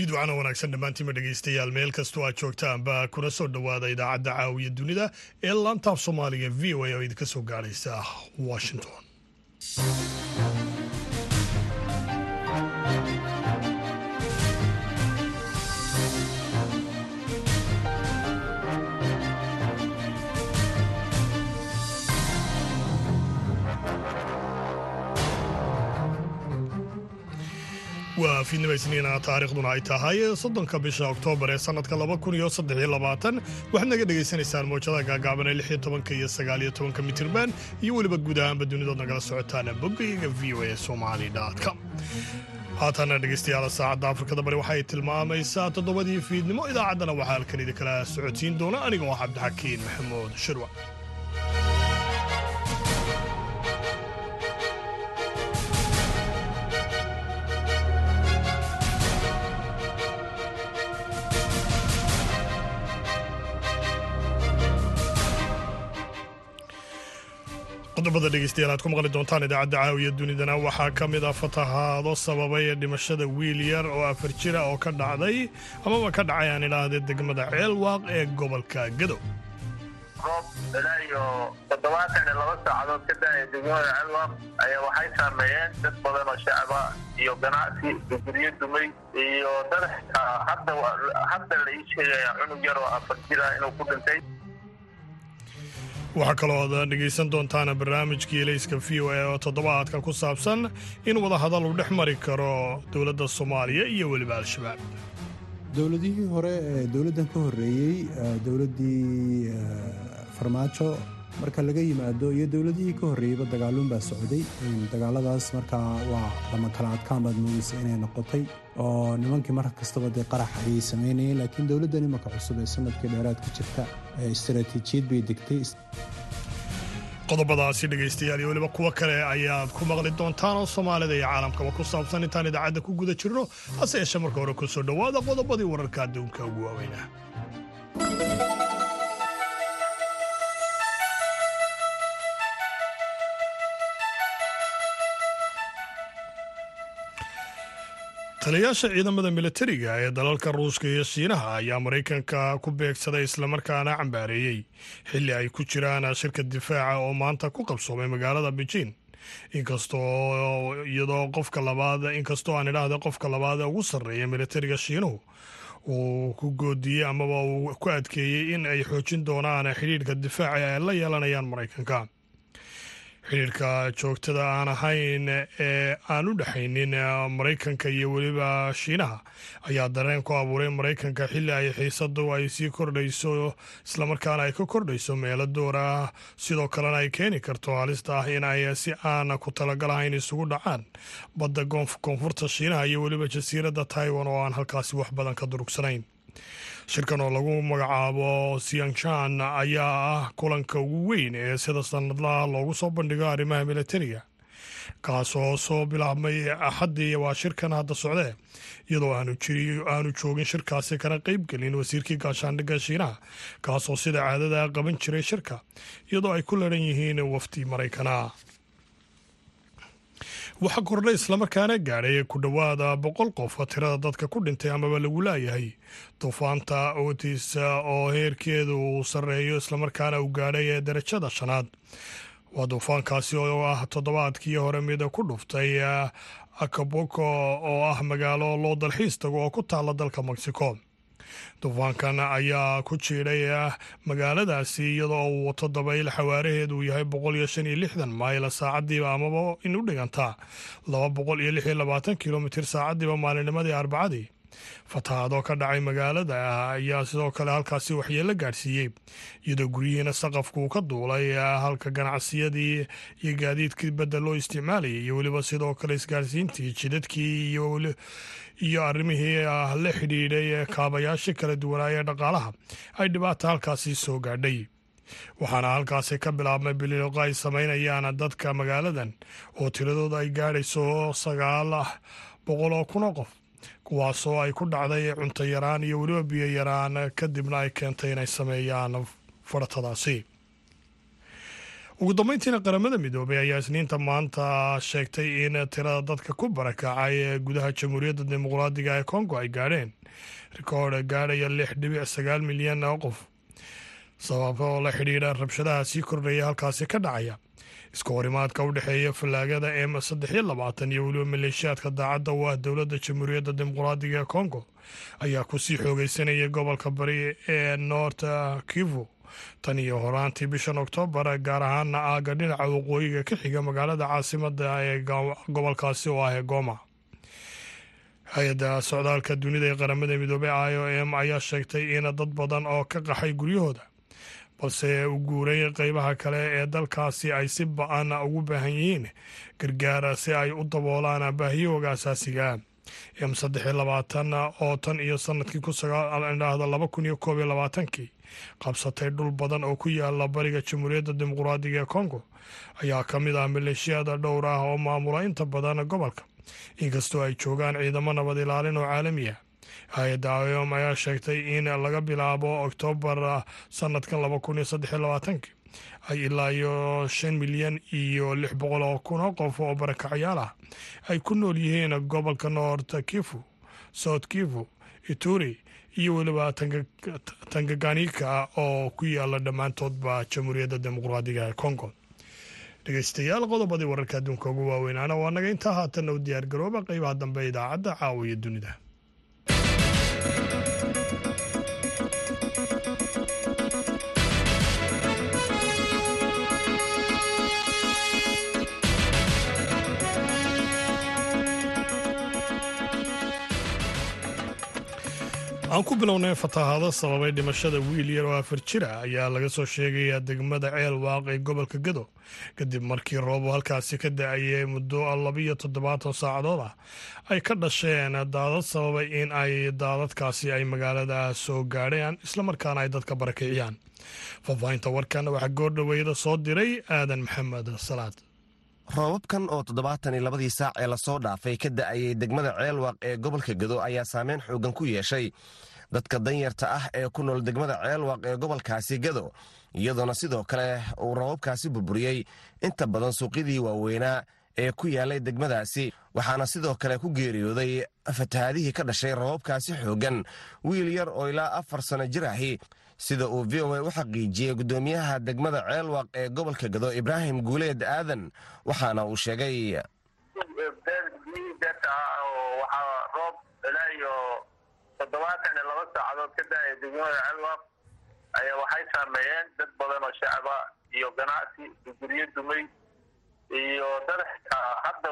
fiidwacana wanaagsan dhammaantiinma dhegaystayaal meel kastoo aad joogtaanba kuna soo dhowaada idaacadda caawiya dunida ee laantaaf soomaaliga v o a oo idinka soo gaadhaysa washington waa fiidnima isniina taariikhduna ay tahay. Soddonka bisha oktoobar ee sannadka waxaad naga dhegaysanaysaan mawjadaha gaagaaban ee tobanka iyo sagaal iyo tobanka mitirban iyo weliba guud ahaanba dunidood nagala socotaan bogayga v o a somali com. Haatana dhegaystayaal saacadda afrikada bari waxay tilmaamaysaa toddobadii fiidnimo idaacaddana waxaa halkan idinkala socodsiin doona anigoo ah cabdixakiin maxamuud shirwa qodobada dhegeystayaal aad ku maqli doontaan idaacadda caawiya dunidana. Waxaa ka mid ah fatahaado sababay dhimashada wiil yar oo afar jira oo ka dhacday amaba ka dhacay aan idhaahdee degmada ceelwaaq ee gobolka gadow roob ilaa iyo toddobaatan iyo laba saacadood ka daaya degmada ceelwaaq ayaa waxay saameeyeen dad badan oo shacaba iyo ganacsi guryo dumay iyo dad hadda hadda la ii sheegaya cunug yar oo afar jira inuu ku dhintay waxaa kaloo ad dhegaysan doontaan barnaamijkii elayska v o a oo toddobaadka ku saabsan in wadahadal uu dhex mari karo dowladda soomaaliya iyo weliba al-shabaab dowladihii hore ee dowladdan ka horreeyey dowladdii farmaajo marka laga yimaado iyo dowladihii ka horreeyeyba dagaaluun baa socday. Dagaaladaas markaa waa lama kala adkaan baad moogeysa inay noqotay oo nimankii mar kastaba dee qarax ayay samaynayeen laakiin dowladdan imanka cusub ee sannadkii dheeraad ku jirta. Istaraatiijiyad bay degtay. Qodobadaasi dhegaystayaal iyo weliba kuwo kale ayaad ku maqli doontaan oo soomaalida iyo caalamkaba ku saabsan intaan idaacadda ku guda jirno? Hase yeeshee marka hore ku soo dhowaada qodobadii wararka adduunka ugu waaweynah taliyayaasha ciidamada militariga ee dalalka ruushka iyo shiinaha ayaa maraykanka ku beegsaday islamarkaana cambaareeyey xilli ay ku jiraan shirka difaaca oo maanta ku qabsoomay magaalada beijing. Inkastoo iyadoo qofka labaad inkastoo aan idhaahda qofka labaad ugu sarreeya militariga shiinuhu uu ku goodiyey amaba uu ku adkeeyey in ay xoojin doonaan xidhiidhka difaaca ay la yeelanayaan maraykanka xidhiirka joogtada aan ahayn ee aan u dhexaynin maraykanka iyo weliba shiinaha ayaa dareen ku abuuray maraykanka xilli ay xiisadu ay sii kordhayso islamarkaana ay ka kordhayso meelo door ah. Sidoo kalena ay keeni karto halista ah in ay si aan ku talagalahayn isugu dhacaan badda koonfurta shiinaha iyo weliba jasiiradda taiwan oo aan halkaasi wax badan ka durugsanayn shirkan oo lagu magacaabo siangshan ayaa ah kulanka ugu weyn ee sida sanadlaha loogu soo bandhigo arrimaha militariga kaasoo soo bilaabmay axaddii waa shirkan hadda socdee iyadoo aanu joogin shirkaasi kana qeybgelin wasiirkii gaashaandhigga shiinaha kaasoo sida caadada qaban jiray shirka iyadoo ay ku laran yihiin wafdi maraykana waxaa kordhay islamarkaana gaadhay ku dhowaada boqol qof tirada dadka ku dhintay amaba lagu laayahay. Duufaanta otis oo heerkeedu uu sarreeyo islamarkaana uu gaadhay darajada shanaad. Waa duufaankaasi oo ah toddobaadkii hore mid ku dhuftay acaboko oo ah magaalo loo dalxiis tago oo ku taalla dalka mexico duufaankan ayaa ku jiidhay magaaladaasi iyadoo uu wato dabayl xawaaraheedu uu yahay boqol iyo shan iyo lixdan mayl saacadiiba amaba in u dhigantaa laba boqol iyo lix iyo labaatan kilomitir saacadiiba maalinimadii arbacadii fatahaadoo ka dhacay magaalada ayaa sidoo kale halkaasi waxyeelo gaadhsiiyey iyadoo guryihiina saqafku ka duulay halka ganacsiyadii iyo gaadiidkii badda loo isticmaalayay iyo weliba sidoo kale isgaarsiintii jidadkii iyo arrimihii la xidhiidhay kaabayaashii kala duwanaaye dhaqaalaha ay dhibaata halkaasi soo gaadhay. Waxaana halkaasi ka bilaabmay bililoqo ay samaynayaan dadka magaaladan oo tiradooda ay gaadhayso sagaal boqol oo kun oo qof kuwaasoo ay ku dhacday cunto yaraan iyo weliba biyo yaraan kadibna ay keentay inay sameeyaan faratadaasi ugu dambeyntiina qaramada midoobay ayaa isniinta maanta sheegtay in tirada dadka ku barakacay gudaha jamhuuriyadda dimuqraadiga ee kongo ay gaadheen. Rikoodh gaadhaya lix dhibic sagaal milyan oo qof sababo la xidhiidha rabshadaha sii kordhaya halkaasi ka dhacaya iska horimaadka u fallaagada m saddex iyo labaatan iyo weliba maleeshiyaadka daacadda u ah dowladda jamhuuriyadda dimuqraadiga ee kongo ayaa ku sii xoogeysanayay gobolka bari ee north kivu. Tan iyo horaantii bishan oktoobar gaar ahaana aaga dhinaca waqooyiga ka xiga magaalada caasimada ee gobolkaasi oo ah ee goma. Hay'adda socdaalka dunida ee qaramada midoobey i o m ayaa sheegtay in dad badan oo ka qaxay guryahooda balse u guuray qeybaha kale ee dalkaasi ay si ba'an ugu baahan yihiin gargaar si ay u daboolaan baahiyahooga asaasiga m saddex iyo labaatan oo tan iyo sannadkii ku sagaaidhaahda laba kun iyo koob iyo labaatankii qabsatay dhul badan oo ku yaalla bariga jamhuuriyadda dimuqraadiga ee kongo ayaa ka mid ah maleeshiyada dhowr ah oo maamula inta badan gobolka. Inkastoo ay joogaan ciidamo nabad ilaalin oo caalami ah hay'adda iom ayaa sheegtay in laga bilaabo oktoobar sanadkan laba kun iyo saddex iyo labaatankii ay ilaa iyo shan milyan iyo lix boqol oo kun oo qof oo barakacyaal ah ay ku nool yihiin gobolka noort kivu south kivu ituri iyo weliba tangaganiika oo ku yaalla dhammaantoodba jamhuuriyadda dimuqraadiga ee congo. Dhegeystayaal qodobadii wararka adduunka ugu waaweynaana waa naga intaa haatanna u diyaargarooba qeybaha dambe idaacadda caawiya dunida aan ku bilownay fatahaado sababay dhimashada wiil yar oo afar jira ayaa laga soo sheegayaa degmada ceel waaq ee gobolka gado kadib markii roobo halkaasi ka da'ayay muddo labiyo toddobaatan saacadood ah ay ka dhasheen daadad sababay in ay daadadkaasi ay magaalada soo gaadheen islamarkaana ay dadka barakiciyaan faahfaahinta warkan waxaa goordhaweyda soo diray aadan maxamed salaad roobabkan oo toddobaatan iyo labadii saac ee la soo dhaafay ka da'ayay degmada ceelwaaq ee gobolka gado ayaa saameyn xooggan ku yeeshay. Dadka danyarta ah ee ku nool degmada ceelwaaq ee gobolkaasi gado iyadoona sidoo kale uu roobabkaasi burburiyey. Inta badan suuqyadii waaweynaa ee ku yaallay degmadaasi waxaana sidoo kale ku geeriyooday fatahaadihii ka dhashay roobabkaasi xooggan. Wiil yar oo ilaa afar sanno jir ahi sida uu v o a u xaqiijiyey guddoomiyaha degmada ceelwaaq ee gobolka gado ibraahim guuleed aadan waxaana uu sheegay waxaa roob toddobaatan iyo laba saacadood ka daaya degmada ceelwaaq ayaa waxay saameeyeen dad badan oo shacaba iyo ganacsi guryo dumay iyo dad hadda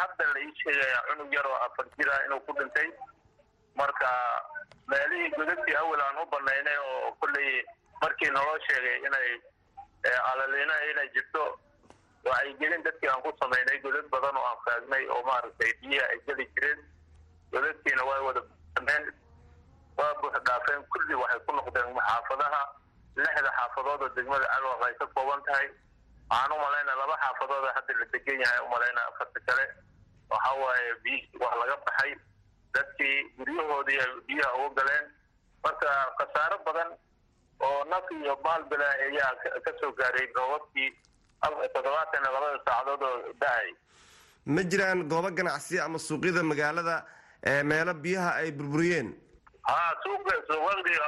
hadda la ii sheegaya cunug yar oo afar jira inuu ku dhintay marka meelihii godadkii awel aan u banaynay oo kolley markii naloo sheegay inay alaliina inay jirto wacyigelin dadkii aan ku samaynay godad badan oo aan faagnay oo maaragtay biyaha ay geli jireen godadkiina way wada buuxsameen waa buux dhaafeen kulli waxay ku noqdeen xaafadaha lixda xaafadood oo degmada calwaq ay ka kooban tahay waxaan u malaynaa laba xaafadood hadda la degan yahay umalaynaa afarta kale waxa waaye biyihii waa laga baxay dadkii guryahoodii ay biyaha uga galeen. Marka khasaaro badan oo naf iyo maalbila ayaa ka soo gaaray roobabkii toddobaatan iyo labada saacadood oo da'ay. Ma jiraan goobo ganacsi ama suuqyada magaalada meelo biyaha ay burburiyeen? Ha suuqa suuqadii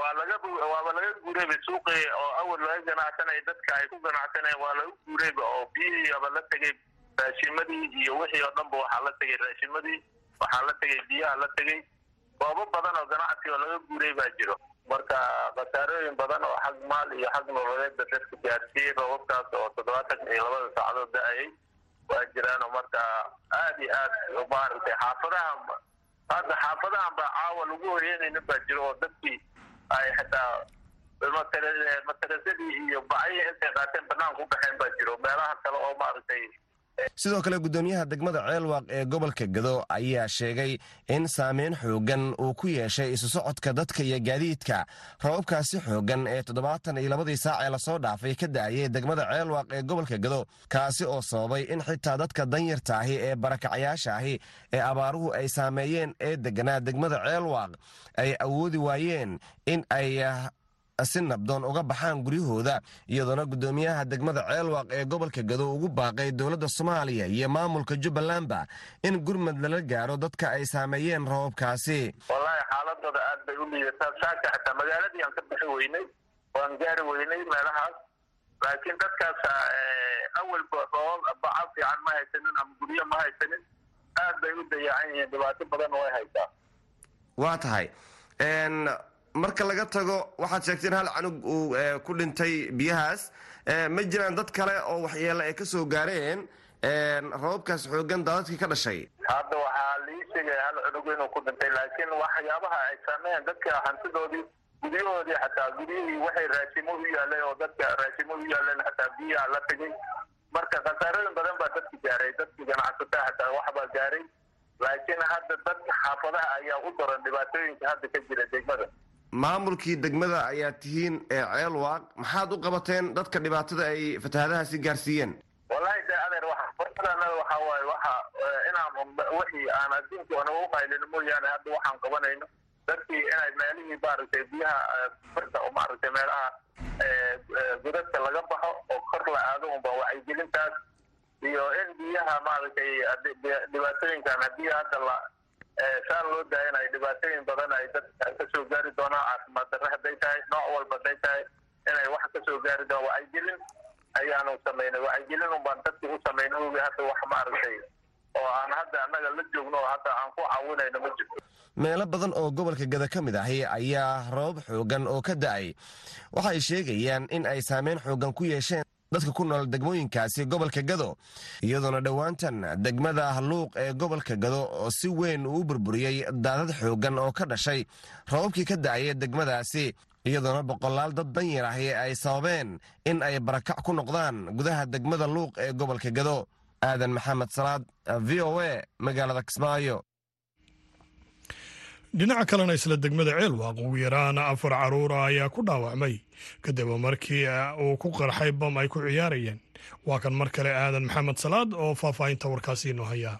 waa laga waaba laga guurayba suuqii oo awal laga ganacsanaya dadka ay ku ganacsanayeen waa laga guurayba oo biyihii aba la tegay raashimadii iyo wixii oo dhanba waxaa la tegay raashimadii waxaa la tegay biyaha la tegay. Goobo badan oo ganacsi oo laga guuray baa jiro. Marka khasaarooyin badan oo xag maal iyo xag nololeedba dadka gaarsiiyey roobabkaas oo toddobaatan iyo labada saacadood da'ayay waa jiraanoo marka aad iyo aad maaragtay xaafadaha hadda xaafadahan baa caawa lagu hoyanayna baa jiro oo dadkii ay xitaa matarasadii iyo bacayii intay qaateen banaanka u baxeen baa jiro. Meelaha kale oo maaragtay sidoo kale guddoomiyaha degmada ceelwaaq ee gobolka gado ayaa sheegay in saameyn xooggan uu ku yeeshay isu socodka dadka iyo gaadiidka. Roobabkaasi xooggan ee toddobaatan iyo labadii saac ee la soo dhaafay ka da'ayay degmada ceelwaaq ee gobolka gado kaasi oo sababay in xitaa dadka danyarta ahi ee barakacyaasha ahi ee abaaruhu ay saameeyeen ee degganaa degmada ceelwaaq ay awoodi waayeen in ay si nabdoon uga baxaan guryahooda iyadoona guddoomiyaha degmada ceelwaaq ee gobolka gado ugu baaqay dowladda soomaaliya iyo maamulka jubbalandba in gurmad lala gaaro dadka ay saameeyeen roobabkaasi wallaahi xaaladooda aad bay u liidataa saaka xataa magaaladii aan ka bixi weynay waan gaari weynay meelahaas. Laakiin dadkaas awalba baca fiican ma haysanin ama guryo ma haysanin aad bay u dayacan yihiin. Dhibaato badan way haysaa. Waa tahay marka laga tago waxaad sheegteen hal canug uu ku dhintay biyahaas. Ma jiraan dad kale oo waxyeele ay ka soo gaareen. Roobabkaas xoogan daadadkii ka dhashay. Hadda waxaa lii sheegaya hal cunug inuu ku dhintay laakiin waxyaabaha ay sameeyeen dadka hantidoodii guryahoodii xataa guryihii waxay raashimo u yaaleen oo dadka raashimo u yaaleen xataa biyaha la tegay marka khasaarooyin badan baa dadki gaaray dadki ganacsataa xataa waxbaa gaaray. Laakiin hadda dadka xaafadaha ayaa u daran dhibaatooyinka hadda ka jira degmada maamulkii degmada ayaa tihiin ee ceelwaaq maxaad u qabateen dadka dhibaatada ay fatahaadahaasi gaarsiiyeen? Wallahi de adeer waaye waxa inaan wixii aan adduunka ana u qaylin mooyaane hadda waxaan qabanayno. Dadkii inay meelihii maaragtay biyaha birta oo maaragtay meelaha godadka laga baxo oo kor la aado unba wacyigelintaas iyo in biyaha maaragtay dhibaatooyinkan haddii hadda la saan loo daayanayo dhibaatooyin badan ay dadka ka soo gaari doonaan caafimaad darre hadday tahay nooc walba hadday tahay inay wax ka soo gaari doonaan wacyigelin ayaanu samaynay wacyigelin unbaan dadki u samaynay ogi hadda wax maaragtay oo aan hadda annaga la joogno oo hadda aan ku caawinayno ma jirto. Meelo badan oo gobolka gada ka mid ahi ayaa roobab xoogan oo ka da'ay. Waxay sheegayaan in ay saameyn xoogan ku yeesheen dadka ku nool degmooyinkaasi gobolka gado iyadoona dhowaantan degmada halluuq ee gobolka gado oo si weyn uu burburiyey daadad xoogan oo ka dhashay roobabkii ka da'aya degmadaasi iyadoona boqolaal dad danyar ahi ay sababeen in ay barakac ku noqdaan gudaha degmada luuq ee gobolka gado. Aadan maxamed salaad v o a magaalada kismaayo dhinaca kalena isla degmada ceelwaaq ugu yaraan afar caruura ayaa ku dhaawacmay. Kadib markii uu ku qarxay bam ay ku ciyaarayeen. Waa kan mar kale aadan maxamed salaad oo faahfaahinta warkaasi inoo hayaa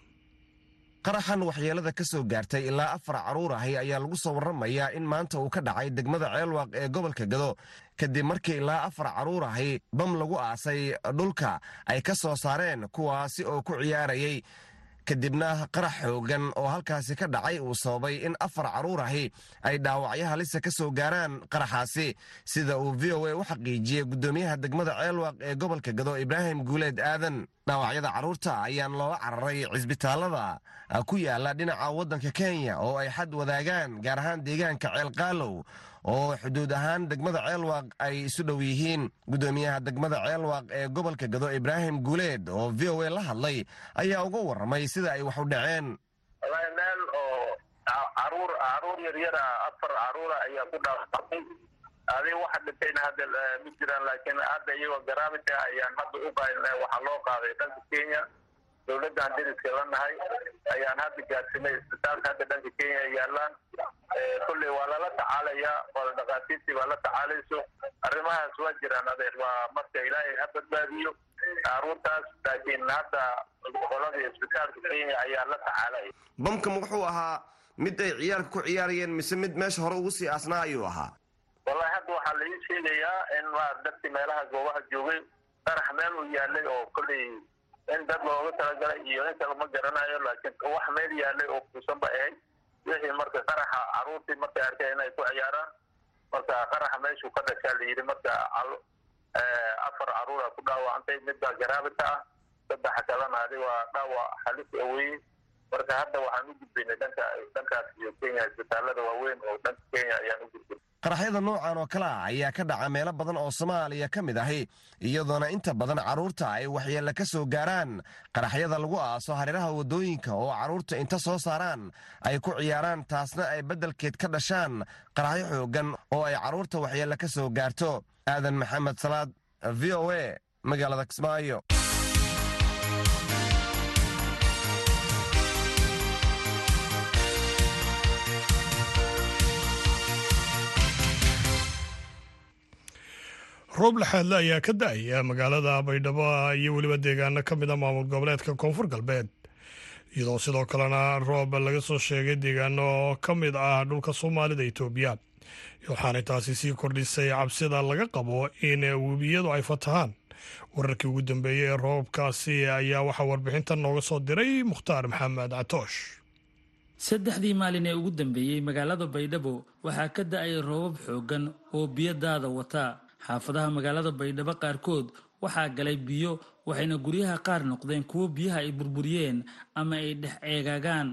qaraxan waxyeelada ka soo gaartay ilaa afar carruur ahi ayaa lagu soo warramayaa in maanta uu ka dhacay degmada ceelwaaq ee gobolka gado. Kadib markii ilaa afar carruur ahi bam lagu aasay dhulka ay ka soo saareen kuwaasi oo ku ciyaarayay kadibna qarax xoogan oo halkaasi ka dhacay uu sababay in afar carruur ahi ay dhaawacyo halisa ka soo gaaraan qaraxaasi. Sida uu v o a u xaqiijiyey guddoomiyaha degmada ceelwaaq ee gobolka gado ibraahim guuleed aadan dhaawacyada carruurta ayaan loola cararay cisbitaalada ku yaalla dhinaca waddanka kenya oo ay xad wadaagaan gaar ahaan deegaanka ceelqaalow oo xuduud ahaan degmada ceelwaaq ay isu dhow yihiin. Guddoomiyaha degmada ceelwaaq ee gobolka gado ibraahim guuleed oo v o a la hadlay ayaa uga warramay sida ay wax u dhaceen. Meel oo carruur yaryara afar caruura ayaa ku dhaawacmay adi waxa dhintayna hadda ma jiraan laakiin hadda iyagoo garaabita ayaan hadda u qaylna waxaa loo qaaday dhanka kenya. Dowladdan deriska la nahay ayaan hadda gaarsinay isbitaalka hadda dhanka kenya yaalaan kulley waa lala tacaalayaa waa dhakhaatiirtii baa la tacaalayso. Arrimahaas waa jiraan adeer waa marka ilaahay ha badbaadiyo caruurtaas laakiin hadda qoladii isbitaalka kenya ayaa la tacaalaya. Bamkam wuxuu ahaa mid ay ciyaalka ku ciyaarayeen mise mid meesha hore ugu sii aasnaa ayuu ahaa wallahi hadda waxaa laii sheegayaa in ma dadkii meelaha goobaha joogay qarax meel uu yaalay oo kolley in dad looga talagalay iyo in kale ma garanayo laakiin wax meel yaalay oo kuusan ba ahayd. Wixii marka qaraxa caruurtii markay arkeen inay ku ciyaaraan marka qaraxa meeshuu ka dhashaa la yidhi marka afar caruura ku dhaawacantay midbaa garaabita ah saddex kalena adi waa dhaawac halis aweye marka hadda waxaan u gudbaynay dhanka dhankaas iyo kenya isbitaalada waaweyn oo dhanka kenya ayaan u gudbay qaraxyada noocan oo kale ah ayaa ka dhaca meelo badan oo soomaaliya ka mid ahi iyadoona inta badan carruurta ay waxyeelle ka soo gaaraan. Qaraxyada lagu aaso hareeraha waddooyinka oo carruurta inta soo saaraan ay ku ciyaaraan taasna ay beddelkeed ka dhashaan qaraxyo xooggan oo ay carruurta waxyeelle ka soo gaarto. Aadan maxamed salaad v o a magaalada kismaayo roob laxaadle ayaa ka da'aya magaalada baydhabo iyo weliba deegaano ka mida maamul goboleedka koonfur galbeed. Iyadoo sidoo kalena roob laga soo sheegay deegaano ka mid ah dhulka soomaalida itoobiya. Waxaanay taasi sii kordhisay cabsida laga qabo in webiyadu ay fatahaan. Wararkii ugu dambeeyey ee roobabkaasi ayaa waxaa warbixintan nooga soo diray mukhtaar maxamed catoosh saddexdii maalin ee ugu dambeeyey magaalada baydhabo waxaa ka da'ay roobab xooggan oo biyo daada wataa xaafadaha magaalada baydhabo qaarkood waxaa galay biyo waxayna guryaha qaar noqdeen kuwo biyaha ay burburiyeen ama ay dhex eegaagaan.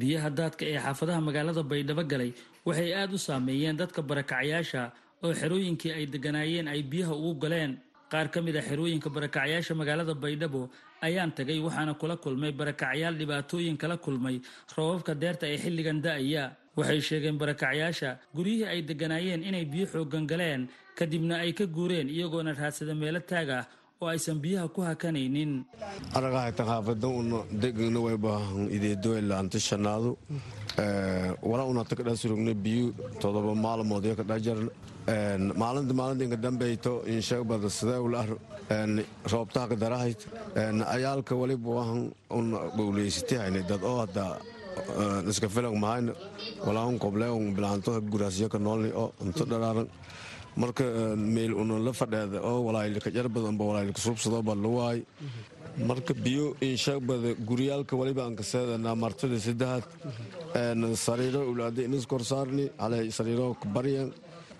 Biyaha daadka ee xaafadaha magaalada baydhabo galay waxay aad u saameeyeen dadka barakacyaasha oo xerooyinkii ay degganaayeen ay biyaha ugu galeen. Qaar ka mid a xerooyinka barakacyaasha magaalada baydhabo ayaan tagay waxaana kula kulmay barakacyaal dhibaatooyin kala kulmay roobabka deerta ee xilligan da'aya. Waxay sheegeen barakacyaasha guryihii ay degganaayeen inay biyo xooggan galeen kadibna ay ka guureen iyagoona raadsada meelo taag ah oo aysan biyaha ku hakanaynin. Aragahayta xaafada una degana way baahan ideedoyla antishanaadu wala una takadha surugna biyu todoba maalmood yo kadha jaran maalinta maalinta inka dambeyto insheegbada sideewlah roobtaha ka darahayt ayaalka waliba wahan una gowleysatihayna dad oo hadda iska filan mahayna walaahun qobleun bilaanto guraasyo ka noolni oo unto dharaaran marka meel una la fadheeda oo walaayilka jar badanba walaayilka suubsadooba luwaay marka biyo inshagbada guryaalka waliba aan kaseedana martida saddexaad sariiro ulaada inis korsaarni halay sariiro baryan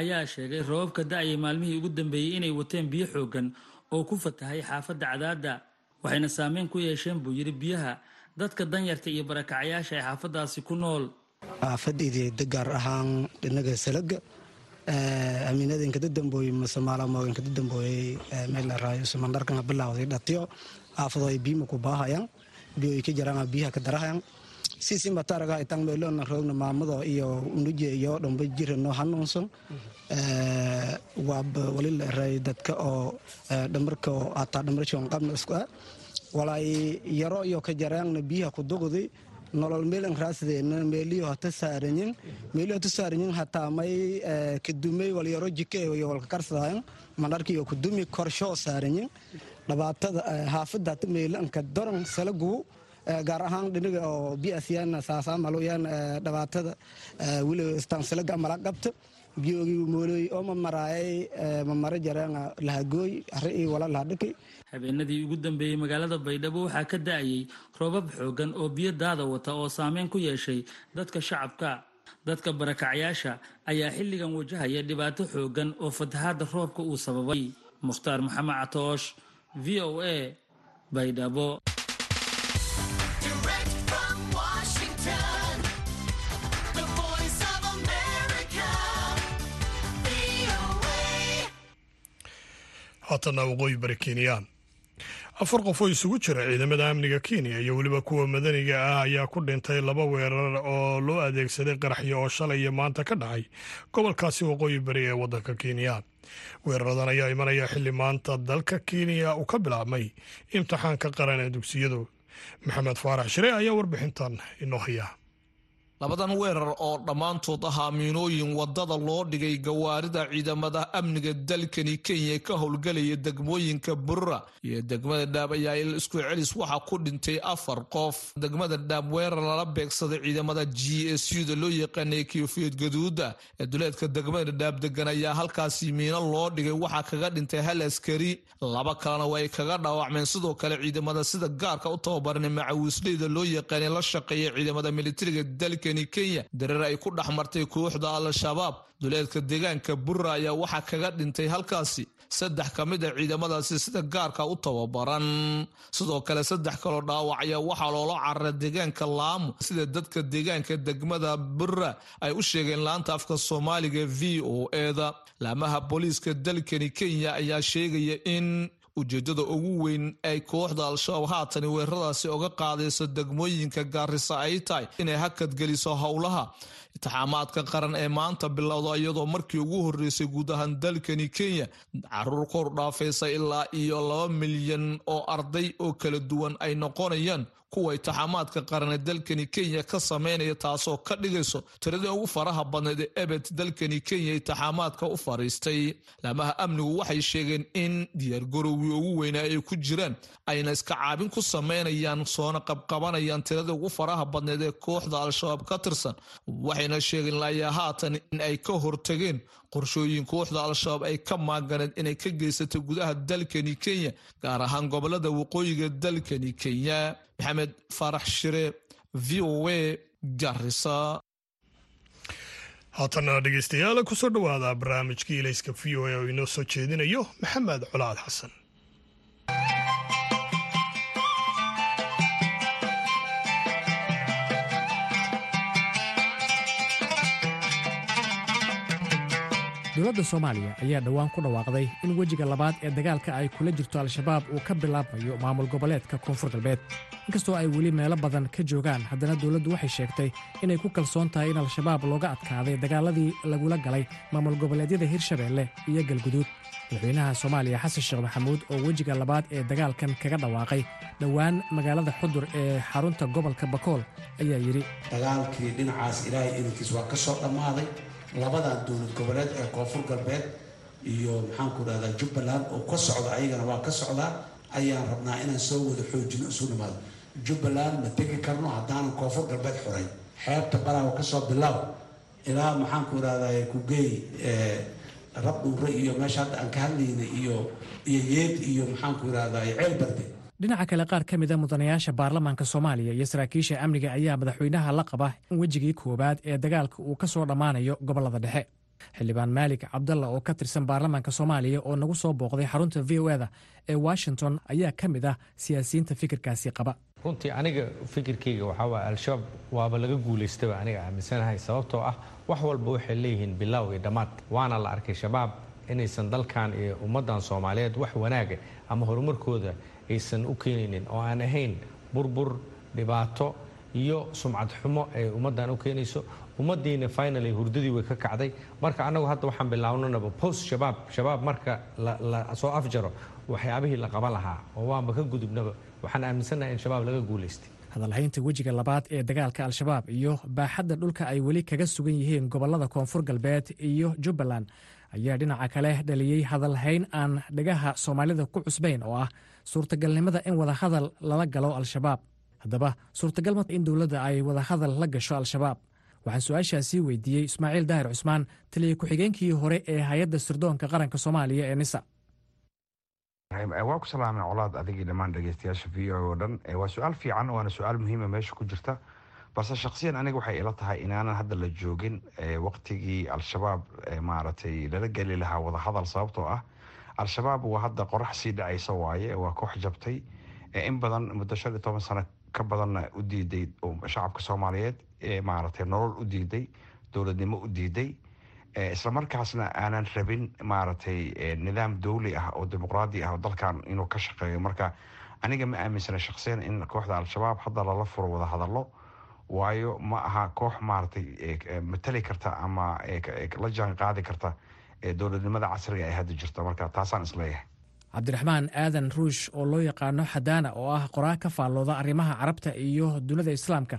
ayaa sheegay roobabka da'ayay maalmihii ugu dambeeyey inay wateen biyo xooggan oo ku fatahay xaafadda cadaadda waxayna saameyn ku yeesheen buu yidhi biyaha dadka danyarta iyo barakacyaasha ee xaafaddaasi ku nool. Xaafadayda gaar ahaan dhinaga salaga amiinada inkada dambooye mase maalamo inkada dambooyey meel la raayo samandharkan bilawday dhatiyo xaafado ay biyima ku baahayaan biyo ay ka jaraan biyaha ka darahayan sisi mataraga itang meelona roogna maamado iyo unuje iyo dhamba jira noo hanuunsan waaba wali la eray dadka oo dhamarka oo ataa dhamarshon qabna isku ah walay yaro iyo ka jaraangna biyaha ku dugdi nolol meelan raasdeena meeliyo hata saaranyin meeliyo hata saaranyin hataa may kadumay wal yaro jike iyo walka karsadayan manarkiyo kudumi korsho saaranyin dhibaatada haafada hata meelanka doran salagu gaar ahaan dhiniga oo biasyan saasaamaluyan dhibaatada weli istaansilaga mala qabta biyoogi mooloy oo mamaraayay mamara jareen lahagooy ari iyo wala lahadhiki habeenadii ugu dambeeyey magaalada baydhabo waxaa ka da'ayay roobab xooggan oo biyo daada wata oo saameyn ku yeeshay dadka shacabka. Dadka barakacyaasha ayaa xilligan wajahaya dhibaato xooggan oo fatahaadda roobka uu sababay. Mukhtaar maxamed catoosh v o a baydhabo haatana waqooyi bari kenyaan afar qof oo isugu jira ciidamada amniga kenya iyo weliba kuwa madaniga ah ayaa ku dhintay laba weerar oo loo adeegsaday qaraxyo oo shalay iyo maanta ka dhacay gobolkaasi waqooyi bari ee waddanka kenya. Weeraradan ayaa imanaya xilli maanta dalka kenya uu ka bilaabmay imtixaanka qaran ee dugsiyadu. Maxamed faarax shire ayaa warbixintan inoo haya labadan weerar oo dhammaantood ahaa miinooyin waddada loo dhigay gawaarida ciidamada amniga dalkani kenya ka howlgelaya degmooyinka burura iyo degmada dhaab ayaa il isku celis waxaa ku dhintay afar qof. Degmada dhaab weerar lala beegsaday ciidamada g s u da loo yaqaanay kiyofiyad gaduuda. Ee duleedka degmada dhaab degan ayaa halkaasi miino loo dhigay waxaa kaga dhintay hal askari. Laba kalena waa ay kaga dhaawacmeen. Sidoo kale ciidamada sida gaarka u tababaran macawiisleyda loo yaqaanay la shaqeeya ciidamada militariga dalka kenya dareer ay ku dhex martay kooxda al-shabaab. Duleedka deegaanka burra ayaa waxaa kaga dhintay halkaasi. Saddex ka mid a ciidamadaasi sida gaarka u tababaran. Sidoo kale saddex kaloo dhaawac ayaa waxaa loola cararay deegaanka laamo sida dadka deegaanka degmada burra ay u sheegeen laanta afka soomaaliga v o eda. Laamaha booliiska dalkani kenya ayaa sheegaya in ujeedada ugu weyn ay kooxda al-shabaab haatani weeraradaasi oga qaadayso degmooyinka gaarisa ay tahay inay hakadgeliso howlaha. Intixaamaadka qaran ee maanta bilowda iyadoo markii ugu horeysay guud ahaan dalkani kenya carruur kor dhaafaysa ilaa iyo laba milyan oo arday oo kala duwan ay noqonayaan kuwa intixaamaadka qaran ee dalkani kenya ka sameynaya taasoo ka dhigayso tiradii ugu faraha badneed ee ebed dalkani kenya intixaamaadka u fariistay. Laamaha amnigu waxay sheegeen in diyaargarowgii ugu weynaa ay ku jiraan ayna iska caabin ku sameynayaan soona qabqabanayaan tiradii ugu faraha badneed ee kooxda al-shabaab ka tirsan waxayna sheegeen layaa haatan in ay ka hortageen qorshooyin kooxda al-shabaab ay ka maaganeed inay ka geysatay gudaha dalkani kenya gaar ahaan gobollada waqooyiga dalkani kenya. Maxamed faarax shire v o a garisa haatana dhegeystayaal ku soo dhowaada barnaamijkii ilayska v o a oo inoo soo jeedinayo maxamed colaad xasan dowladda soomaaliya ayaa dhowaan ku dhawaaqday in wejiga labaad ee dagaalka ay kula jirto al-shabaab uu ka bilaabmayo maamul goboleedka koonfur galbeed. Inkastoo ay weli meelo badan ka joogaan haddana dowladdu waxay sheegtay inay ku kalsoon tahay in al-shabaab looga adkaaday dagaaladii lagula galay maamul goboleedyada hirshabeelle iyo galguduud. Madaxweynaha soomaaliya xasan sheekh maxamuud oo wejiga labaad ee dagaalkan kaga dhawaaqay dhowaan magaalada xudur ee xarunta gobolka bakool ayaa yidhi dagaalkii dhinacaas ilaahay idankiis waa ka soo dhammaaday labadan dowlad goboleed ee koonfur galbeed iyo maxaanku dhahdaa jubbaland oo ka socda ayagana waa ka socdaa ayaan rabnaa inaan soo wada xoojino isu nimaado jubbaland ma tegi karno haddaanan koonfur galbeed xorayn xeebta baraawa ka soo bilaab ilaa maxaanku dhahdaa kugeey rab dhuure iyo meesha hadda aan ka hadlaynay iyo iyo yeed iyo maxaanku dhahdaa ceel barde dhinaca kale qaar ka mida mudanayaasha baarlamaanka soomaaliya iyo saraakiisha amniga ayaa madaxweynaha la qaba in wejigii koowaad ee dagaalka uu ka soo dhammaanayo gobollada dhexe. Xildhibaan maalik cabdalla oo ka tirsan baarlamaanka soomaaliya oo nagu soo booqday xarunta v o eda ee washington ayaa ka mid ah siyaasiyiinta fikirkaasi qaba. Runtii aniga fikirkayga waxaa waay al-shabaab waaba laga guulaystaba aniga aaminsanahay sababtoo ah wax walba waxay leeyihiin bilow iyo dhammaad. Waana la arkay shabaab inaysan dalkan iyo ummaddan soomaaliyeed wax wanaaga ama horumarkooda aysan u keenaynin oo aan ahayn burbur dhibaato iyo sumcad xumo ay ummaddan u keenayso. Ummaddiina finally hurdadii way ka kacday. Marka annagu hadda waxaan bilaawnanaba post shabaab shabaab marka la soo afjaro waxyaabihii la qaban lahaa oo waanba ka gudubnaba. Waxaan aaminsannahay in shabaab laga guulaystay hadalhaynta wejiga labaad ee dagaalka al-shabaab iyo baaxadda dhulka ay weli kaga sugan yihiin gobollada koonfur galbeed iyo jubbaland ayaa dhinaca kale dhaliyey hadalhayn aan dhagaha soomaalida ku cusbayn oo ah suurtagalnimada in wadahadal lala galo al-shabaab. Haddaba suurtagal ma in dowladda ay wadahadal la gasho al-shabaab. Waxaan su'aashaasii weydiiyey ismaaciil daahir cusmaan taliya ku-xigeenkii hore ee hay'adda sirdoonka qaranka soomaaliya ee nisa. Waa ku salaamay colaad adigii dhammaan dhegeystayaasha v o oo dhan. Waa su'aal fiican waana su'aal muhiima meesha ku jirta. Balse shaksiyan aniga waxay ila tahay inaanan hadda la joogin. Waqtigii al-shabaab maaragtay lala geli lahaa wadahadal sababtoo ah al-shabaab waa hadda qorax sii dhacaysa waaye waa koox jabtay in badan muddo shan iyo toban sano ka badanna u diiday shacabka soomaaliyeed maaragtay nolol u diiday dowladnimo u diiday islamarkaasna aanan rabin maaragtay nidaam dowli ah oo dimuqraadi ah oo dalkan inuu ka shaqeeyo. Marka aniga ma aaminsana shaksiyan in kooxda al-shabaab hadda lala furo wada hadallo waayo ma aha koox maaragtay matali karta ama la jaan qaadi karta dowladnimada casriga ee hadda jirta. Marka taasaan is leeyahay cabdiraxmaan aadan ruush oo loo yaqaano xadaana oo ah qoraa ka faallooda arrimaha carabta iyo dunida islaamka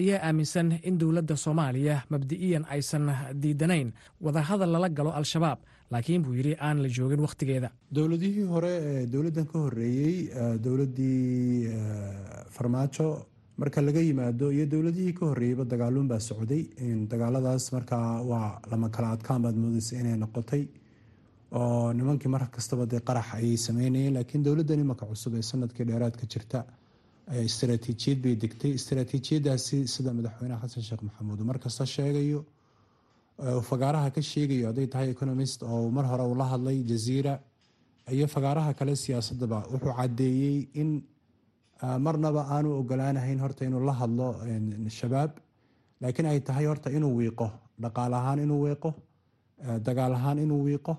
ayaa aaminsan in dowladda soomaaliya mabdi'iyan aysan diidanayn wadahadal lala galo al-shabaab laakiin buu yidhi aan la joogin wakhtigeeda. Dowladihii hore ee dowladdan ka horeeyey dowladdii farmaajo marka laga yimaado iyo dowladihii ka horreeyeyba dagaaluun baa socday. Dagaaladaas markaa waa lama kala adkaan baad moodeysa inay noqotay. Oo nimankii mar kastaba dee qarax ayay sameynayeen laakiin dowladdan imaka cusub ee sannadkii dheeraadka jirta istaraatiijiyad bay degtay. Istaraatiijiyadaasi sida madaxweyne xasan sheekh maxamuud markasta sheegayo fagaaraha ka sheegayo hadday tahay economist oo mar hore uu la hadlay jaziira iyo fagaaraha kale siyaasadaba wuxuu cadeeyey in marnaba aanu ogolaanahayn horta inuu la hadlo shabaab. Laakiin ay tahay horta inuu wiiqo dhaqaal ahaan inuu wiiqo dagaal ahaan inuu wiiqo.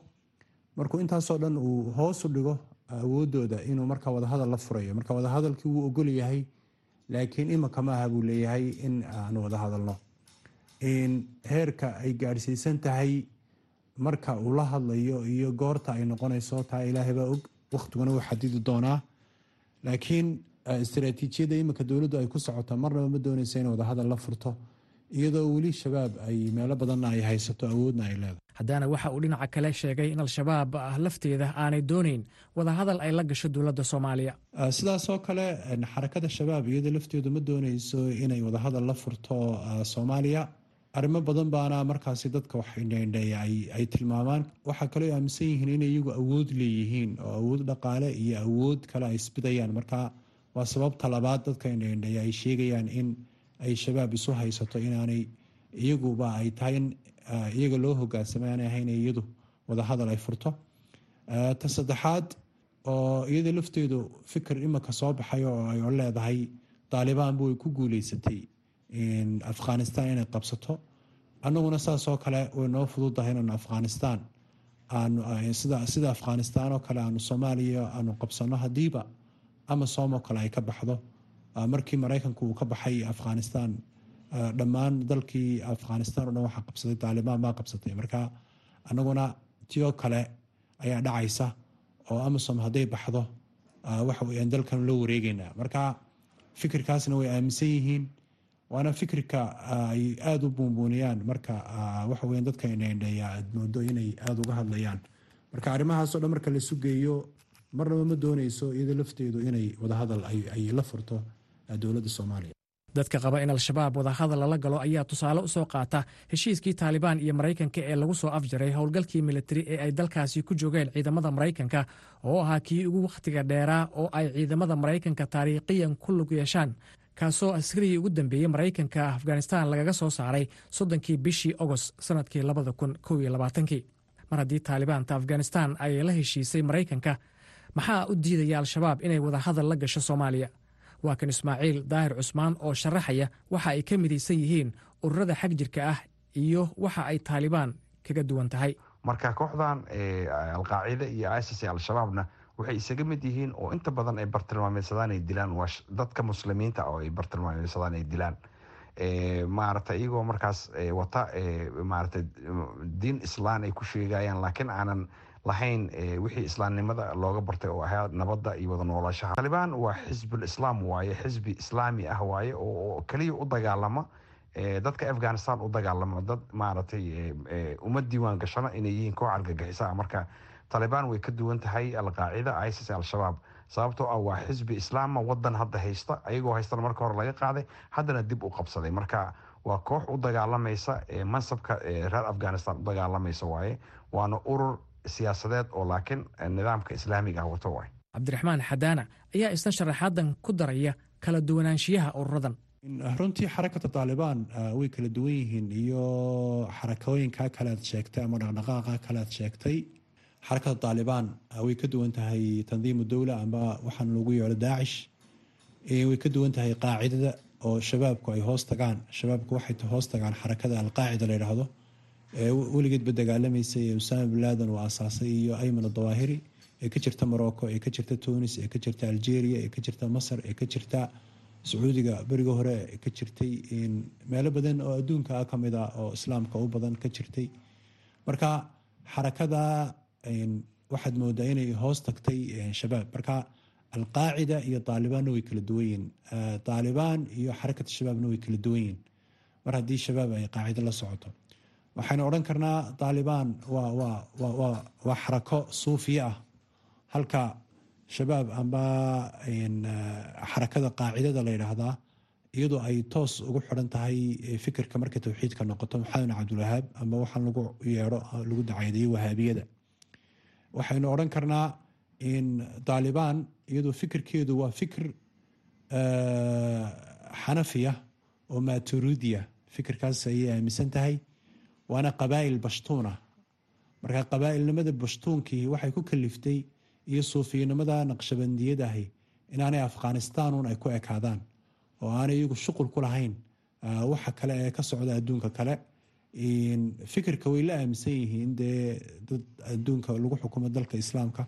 Markuu intaasoo dhan uu hoosu dhigo awoodooda inuu markaa wadahadal la furayo. Marka wadahadalkii wuu ogol yahay laakiin imanka maaha buu leeyahay in aanu wada hadalno heerka ay gaadhsiisan tahay marka uu la hadlayo iyo goorta ay noqonayso taa ilaahay baa og wakhtiguna wuu xadidi doonaa. Laakiin istaraatiijiyadda iminka dowladdu ay ku socoto marnaba ma doonaysa in wadahadal la furto iyadoo weli shabaab ay meelo badanna ay haysato awoodna ay leedahay. Haddana waxa uu dhinaca kale sheegay in al-shabaab lafteeda aanay doonayn wadahadal ay la gasho dowladda soomaaliya. Sidaasoo kale xarakada shabaab iyadoo lafteedu ma doonayso inay wadahadal la furto soomaaliya arrimo badan baana markaasi dadka ay tilmaamaan. Waxaa kaloo aaminsan yihiin inay iyagu awood leeyihiin oo awood dhaqaale iyo awood kale ay isbidayaan marka waa sababta labaad dadka indheindheeya ay sheegayaan in ay shabaab isu haysato inaanay iyaguba ay tahay in iyaga loo hogaansamay aanay ahayn iyadu wadahadal ay furto. Ta saddexaad oo iyada lafteedu fikir imanka soo baxay oo ay leedahay daalibaanbu way ku guuleysatay afghanistan inay qabsato. Annaguna saasoo kale way noo fududahay inaanu afghanistan sida afghanistan oo kale aanu soomaaliya aanu qabsano hadiiba ama somoo kale ay ka baxdo. Markii maraykanku uu ka baxay afghanistan dhammaan dalkii afghanistan o dhan waxaa qabsaday taalibaan baa qabsatay. Marka annaguna tio kale ayaa dhacaysa oo amasom hadday baxdo waxa weyaan dalkan la wareegeynaa marka fikirkaasna way aaminsan yihiin waana fikirka ay aada u buunbuuniyaan. Marka waxa weyan dadka indheindheeya aad moodo inay aada uga hadlayaan. Marka arrimahaasoo dhan marka laisu geeyo marnaba ma dooneyso iyado lafteedu inay wadahadal ay la furto dowladda soomaaliya. Dadka qaba in al-shabaab wadahadal lala galo ayaa tusaale u soo qaata heshiiskii taalibaan iyo maraykanka ee lagu soo afjaray howlgalkii militari ee ay dalkaasi ku joogeen ciidamada maraykanka oo ahaa kii ugu wakhtiga dheeraa oo ay ciidamada maraykanka taariikhiyan ku lug yeeshaan. Kaasoo askarigii ugu dambeeyey maraykanka afghanistan lagaga soo saaray soddonkii bishii ogost sannadkii labada kun kow labaatankii. Mar haddii taalibaanta afghanistan ay la heshiisay maraykanka maxaa u diidaya al-shabaab inay wadahadal la gasho soomaaliya? Waa kan ismaaciil daahir cusmaan oo sharaxaya waxa ay ka midaysan yihiin ururada xag jirka ah iyo waxa ay taalibaan kaga duwan tahay. Marka kooxdan alqaacida iyo isis al-shabaabna waxay isaga mid yihiin oo inta badan ay bartilmaameysadaan ay dilaan. Waa dadka muslimiinta oo ay bartilmaameysadaan ay dilaan. Maarata iyagoo markaas wata maarata diin islaan ay ku sheegayaan laakiin aanan lahayn wixii islaamnimada looga bartay oo ahaa nabadda iyo wada noolashaha taalibaan waa xisbul islaam waaye xisbi islaami ah waaye oo keliya u dagaalama dadka afghanistan u dagaalama dad maaragtay uma diiwaan gashana inay yihiin koox argagixisa. Marka taalibaan way ka duwan tahay alqaacida isis al-shabaab. Sababtoo ah waa xisbi islaama wadan hadda haysta ayagoo haystana marka hore laga qaaday haddana dib u qabsaday. Marka waa koox u dagaalamaysa mansabka reer afghanistan u dagaalamaysa waaye waana urur siyaasadeed oo laakiin nidaamka islaamiga ah wato waay cabdiraxmaan xadaana ayaa isna sharaxaadan ku daraya kala duwanaanshiyaha ururadan runtii xarakata taalibaan way kala duwan yihiin iyo xarakooyinka kale aad sheegtay ama dhaqdhaqaaqa kale aad sheegtay. Xarakada taalibaan way ka duwan tahay tandiimu dowla amba waxaan lagu yeelo daacish way ka duwan tahay qaacidada oo shabaabku ay hoos tagaan shabaabku waxay hoos tagaan xarakada alqaacida la yidhaahdo weligeedba dagaalamaysay ee usaama bin laadan uu asaasay iyo ayman dawaahiri ee ka jirta morocco ee ka jirta tunis ee ka jirta algeria ee ka jirta masar ee ka jirta sacuudiga. Beriga hore ee ka jirtay meelo badan oo adduunka ka mid a oo islaamka u badan ka jirtay. Marka xarakada waxaad moodaa inay hoos tagtay shabaab. Marka alqaacida iyo taalibaanna way kala duwan yihiin taalibaan iyo xarakata shabaabna way kala duwan yihiin mar haddii shabaab ay qaacida la socoto waxaynu odhan karnaa taalibaan waa xarako suufiya ah. Halka shabaab amba xarakada qaacidada la yidhaahdaa iyadoo ay toos ugu xiran tahay fikirka markay towxiidka noqoto maxamed cabdulwahaab amba waxaan lagu yeedho lagu dacaydayo wahaabiyada waxaynu odhan karnaa taalibaan iyadoo fikirkeedu waa fikir xanafiya oo maturidiya fikirkaas ayay aaminsan tahay waana qabaa'il bashtuuna. Marka qabaa'ilnimada bashtuunkii waxay ku kaliftay iyo suufiyanimada naqshabandiyadahi inaanay afghanistanun ay ku ekaadaan oo aanay iyagu shuqul ku lahayn waxa kale ee ka socda adduunka kale. Fikirka way la aaminsan yihiin dee dad adduunka lagu xukumo dalka islaamka.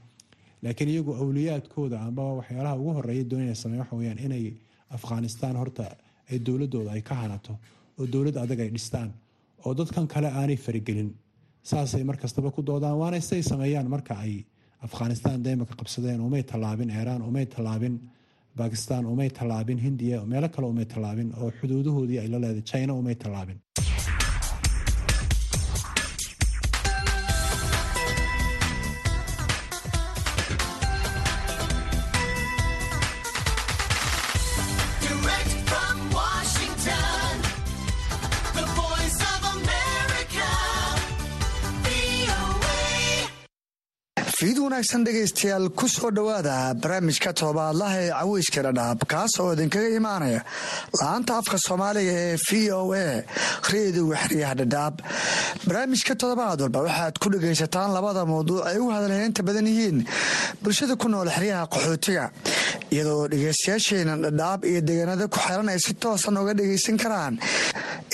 Laakiin iyagu awliyaadkooda amba waxyaalaha ugu horreeya doonaya sameyn waxa weyaan inay afghanistaan horta ay dowladooda ay ka hanato oo dowlad adag ay dhistaan oo dadkan kale aanay faragelin saasay markastaba ku doodaan waana siday sameeyaan marka ay afghanistaan deemaka qabsadeen umay tallaabin iiraan umay tallaabin bakistan umay tallaabin hindiya meelo kale umay tallaabin oo xuduudahoodii ay la leedahay china umay tallaabin wanaagsan dhegaystayaal ku soo dhowaada barnaamijka toddobaadlaha ee caweyska dhadhaab kaas oo idinkaga imaanaya. La'aanta afka soomaaliga ee v o a reediga xeryaha dhadhaab. Barnaamijka toddobaad walba waxaad ku dhegaysataan labada mawduuc ay u hadalheynta badan yihiin bulshada ku nool xeryaha qaxootiga iyadoo dhegaystayaasheena dhadhaab iyo deegaanada ku xeran ay si toosan uga dhegaysan karaan.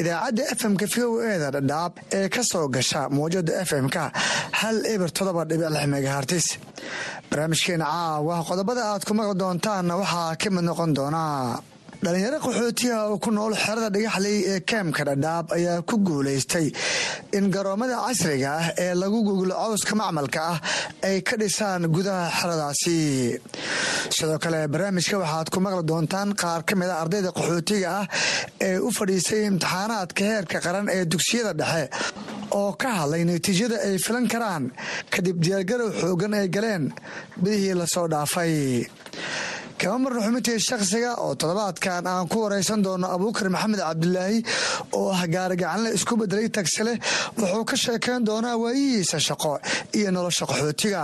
Idaacadda fmka v o eda dhadhaab ee ka soo gasha mawjada fmka hal eber todoba dhibic lix megahartis barnaamijkeena caawa qodobada aad ku maqli doontaanna waxaa ka mid noqon doonaa dhalinyaro qaxootiga oo ku nool xerada dhagaxley ee kaamka dhadhaab ayaa ku guulaystay in garoomada casriga ah ee lagu guglo cowska macmalka ah ay ka dhisaan gudaha xeradaasi. Sidoo kale barnaamijka waxaad ku maqli doontaan qaar ka mid a ardayda qaxootiga ah ee u fadhiisay imtixaanaadka heerka qaran ee dugsiyada dhexe oo ka hadlay natiijada ay filan karaan kadib diyaargarow xoogan ay galeen bidihii la soo dhaafay kama marna xubintii shakhsiga oo toddobaadkan aan ku waraysan doono abuukar maxamed cabdilaahi oo ah gaarigacanle isku bedelay tagsile wuxuu ka sheekayn doonaa waayihiisa shaqo iyo nolosha qaxootiga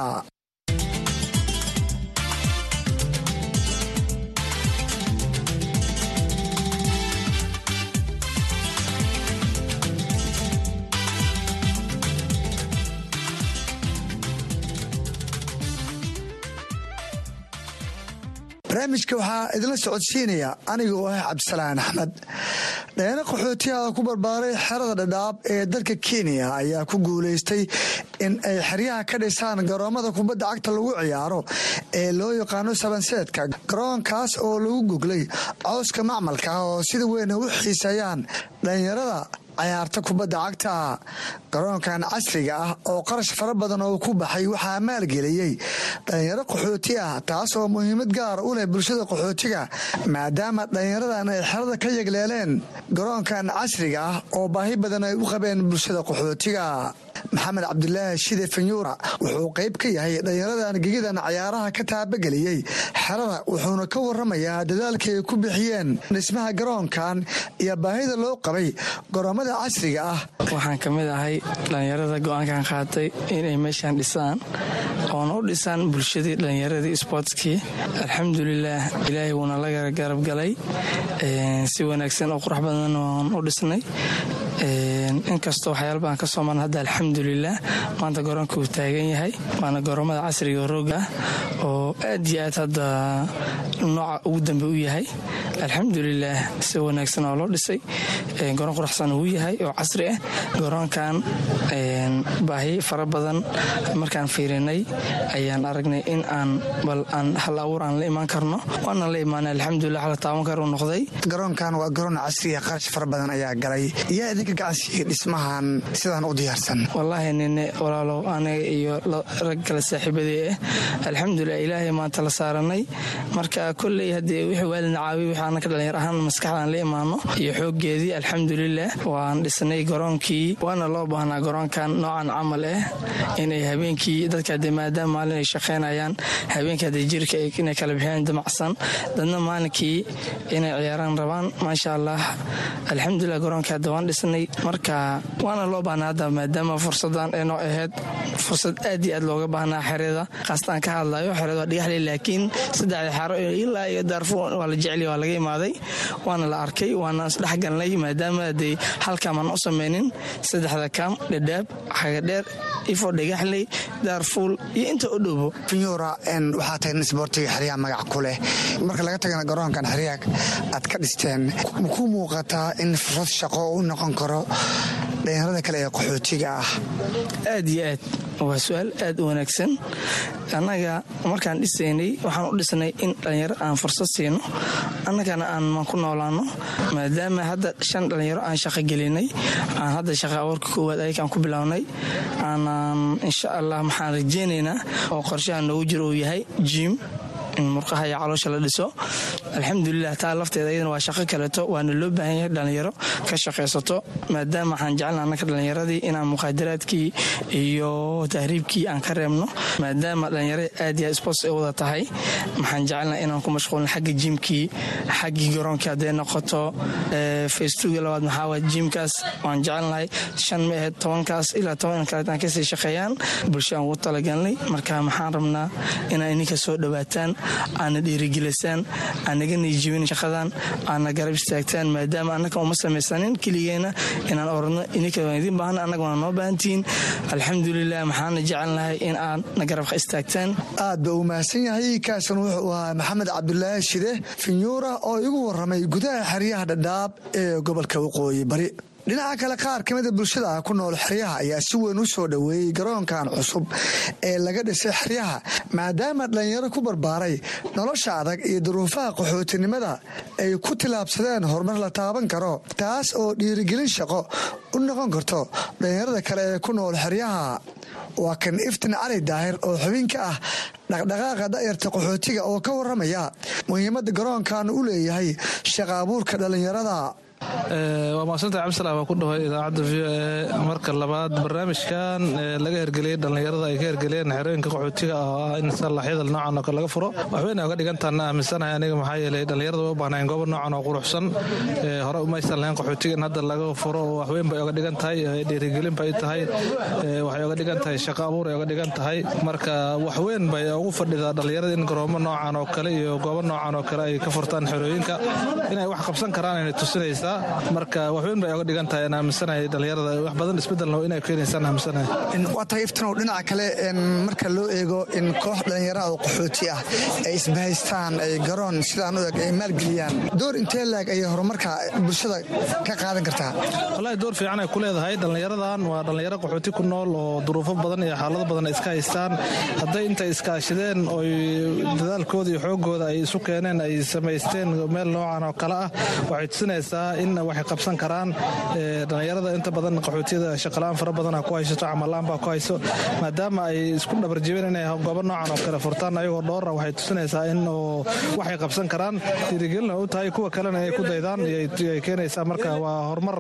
barnaamijka waxaa idinla socodsiinaya aniga oo ah cabdisalaan axmed. Dheeno qaxootiyaha ku barbaaray xerada dhadhaab ee dalka kenya ayaa ku guulaystay in ay xeryaha ka dhisaan garoomada kubadda cagta lagu ciyaaro ee loo yaqaano sabanseedka. Garoonkaas oo lagu guglay cowska macmalka oo sida weyn u xiiseeyaan dhalinyarada cayaarta kubadda cagta garoonkan casriga ah oo qarash fara badan oo ku baxay waxaa maalgeliyey dhalinyaro qaxooti ah taas oo muhiimad gaara u leh bulshada qaxootiga maadaama dhalinyaradan ay xerada ka yegleeleen garoonkan casriga ah oo baahi badan ay u qabeen bulshada qaxootiga. Maxamed cabdilaahi shide fanyuura wuxuu qayb ka yahay dhalinyaradan gegidan cayaaraha ka taabageliyey xerada wuxuuna ka waramayaa dadaalkii ay ku bixiyeen dhismaha garoonkan iyo baahida loo qabay garoomada casriga ah. Waxaan ka mid ahay dhallinyarada go'aankan qaatay inay meeshaan dhisaan oona u dhisaan bulshadii dhallinyaradii sboortskii alxamdulilaah ilaahay wuuna la garab galay si wanaagsan oo qurux badan oon u dhisnay inkastoo waxyaala badan ka soo marna hadda alxamdulilah maanta garoonka uu taagan yahay. Waana garoomada casriga rooga oo aad iyo aad hadda nooca ugu dambe u yahay. Alxamdulilah si wanaagsan oo loo dhisay. Garoon quruxsan uu yahay oo casri ah. Garoonkan baahi fara badan markaan fiirinay ayaan aragnay in aan bal aan hal abuur aan la imaan karno. Waana la imaanay alxamdulilah hala taaban kar uu noqday. Garoonkan waa garoon casriga qarash fara badan ayaa galay. Yaa idinka gacansiiyey dhismahan sidaan u diyaarsan. Wallaahi nine walaalow aniga iyo rag kale saaxiibadee ah alxamdulilah ilaahay maanta la saaranay. Marka kolley haddii wixii waalidna caawiy wixii anaka dhalinyar ahaan maskaxdaan la imaano iyo xooggeedii alxamdulilah waan dhisnay garoonkii. Waana loo baahnaa garoonkan noocan camal ah inay habeenkii dadka hadee maadaama maalin ay shaqaynayaan habeenkii hadee jirka inay kala bixiyaan damacsan. Dadna maalinkii inay ciyaaraan rabaan maasha allah. Alxamdulilah garoonka hadda waan dhisnay marka waana loo baahnaa hadda maadaama fursadan ee noo ahayd fursad aad iyo aad looga baahnaa xerada. Kaastaan ka hadlayo xerada waa dhigaxley laakiin saddexda xero ilaa iyo daarfuur waa la jeceliy waa laga imaaday. Waana la arkay waana isdhexgalnay maadaama hadee halkaamaan u samaynin saddexda kaam dhadhaab xagadheer ifo dhigaxley daarfuul iyo inta u dhowbo. Finyuura waxaa tahay isboortiga xeryaha magac ku leh. Marka laga tagana garoonkan xeryaha aad ka dhisteen ma ku muuqataa in fursad shaqo u noqon karo dhalinyarada kale ee qaxootiga ah. Aad iyo aad. Waa su'aal aad u wanaagsan. Annaga markaan dhisaynay waxaan u dhisnay in dhallinyaro aan fursad siino. Annagana aan ku noolaano maadaama hadda shan dhallinyaro aan shaqo gelinay aan hadda shaqa abuurka koowaad ayakaan ku bilownay aanaan insha allah maxaan rajeynaynaa oo qorshaha noogu jiro uu yahay jiim in murqaha iyo caloosha la dhiso. Alxamdulilah taa lafteeda iyadana waa shaqo kaleeto waana loo baahan yahay dhallinyaro ka shaqaysato maadaama waxaan jecelna annaka dhallinyaradii inaan muqaadaraadkii iyo tahriibkii aan ka reebno maadaama dhallinyarada aad iyo sports ay wada tahay. Waxaan jecelna inaan ku mashquulno xagga jiimkii xaggii garoonkii hadday noqoto. Facebooki labaad maxaa waa jiimkaas waan jecelnahay shan ma tobankaas ilaa toban kaleet aan ka sii shaqeeyaan. Bulsho ugu talagalnay marka maxaan rabnaa inaa ininka soo dhowaataan aana dhiirigelisaan aanaga niijibin shaqadan aana garab istaagtaan maadaama annaka uma samaysanin keligeena inaan oradno ininka baahna annaga waana noo baahantihiin alxamdulilah maxaana jecelnahay in aad na garab istaagtaan. Aad ba uu mahadsan yahay kaasan wuxuu ahaa maxamed cabdulaahi shide finyuura oo igu waramay gudaha xeryaha dhadhaab ee gobolka waqooyi bari dhinaca kale qaar ka mida bulshada ku nool xeryaha ayaa si weyn u soo dhoweeyey garoonkan cusub ee laga dhisay xeryaha maadaama dhallinyaro ku barbaaray nolosha adag iyo duruufaha qaxootinimada ay ku tilaabsadeen horumar la taaban karo taas oo dhiirigelin shaqo u noqon karto dhallinyarada kale ee ku nool xeryaha. Waa kan iftin cali daahir oo xubin ka ah dhaqdhaqaaqa da'yarta qaxootiga oo ka waramaya muhiimadda garoonkan u leeyahay shaqa abuurka dhallinyarada waa maasanta cabdisalaam baa ku dhahoy idaacadda v o e. Marka labaad barnaamijkan laga hergeliyey dhallinyarada ay ka hergeliyeen xerooyinka qaxootiga oo ah in salaxyada noocan oo kale laga furo. Waxbayna oga dhigantaana aaminsanahay aniga maxaa yeelay dhallinyarada way u baahnayn goobo noocan oo quruxsan. Hore umaysan lahayn qaxootiga in hadda laga furo. Waxweyn bay oga dhigan tahay dhiirigelin bay tahay. Waxay oga dhigan tahay shaqo abuur ay oga dhigan tahay. Marka waxweyn bay ugu fadhidaa dhallinyarada in garoomo noocan oo kale iyo goobo noocan oo kale ay ka furtaan xerooyinka. Inay wax qabsan karaan ayna tusinaysaa marka waxweyn bay oga dhigan tahay aan aaminsanahay dhallinyarada wax badan isbedelna inay keenaysaan aaminsanahay waa tahay iftinow dhinaca kale marka loo eego in koox dhallinyaraha oo qaxooti ah ay isbahaystaan ay garoon sidaan u eg ay maalgeliyaan door intee laag ayay horumarka bulshada ka qaadan kartaa? Wallaahi door fiican ay ku leedahay. Dhallinyaradan waa dhallinyaro qaxooti ku nool oo duruufo badan iyo xaalado badan ay iska haystaan. Hadday intay iskaashadeen oy dadaalkooda iyo xoogooda ay isu keeneen ay samaysteen meel noocan oo kale ah waxay tusinaysaa in waxay qabsan karaan dhallinyarada inta badan qaxootiyada shaqalaan fara badana ku haysato camalaan baa ku hayso maadaama ay isku dhabarjibeen inay goobo noocan oo kale furtaan ayagoo dhoora waxay tusinaysaa in waxay qabsan karaan dhiirigelina u tahay kuwa kalena ay ku daydaan ay keenaysaa marka waa horumar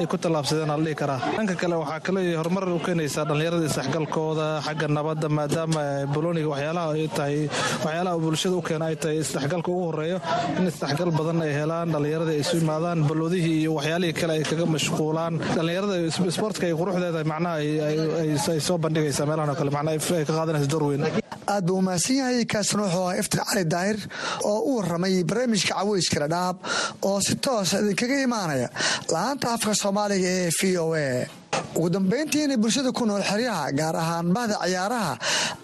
ay ku tallaabsadeen ala dhihi karaa. Dhanka kale waxaa kale horumar u keenaysaa dhallinyarada isdhexgalkooda xagga nabadda maadaama boloniga waxyaalaha ay tahay waxyaalaha bulshada u keena ay tahay isdhexgalka ugu horeeyo in isdhexgal badan ay helaan dhallinyarada isu yimaadaan balloodihii iyo waxyaalihii kale ay kaga mashquulaan. Dhallinyarada isboortka ay quruxdeeda macnaha ay soo bandhigaysaa meelahan oo kale. Macnaha ay ka qaadanaysa door weyn. Aad buu umahadsan yahay kaasna wuxuu ahaa iftin cali daahir oo u waramay barnaamijka caweyska dhadhaab oo si toosa idinkaga imaanaya. La'aanta afka soomaaliga ee v o a ugu dambayntiina bulshada ku nool xeryaha gaar ahaan bahda ciyaaraha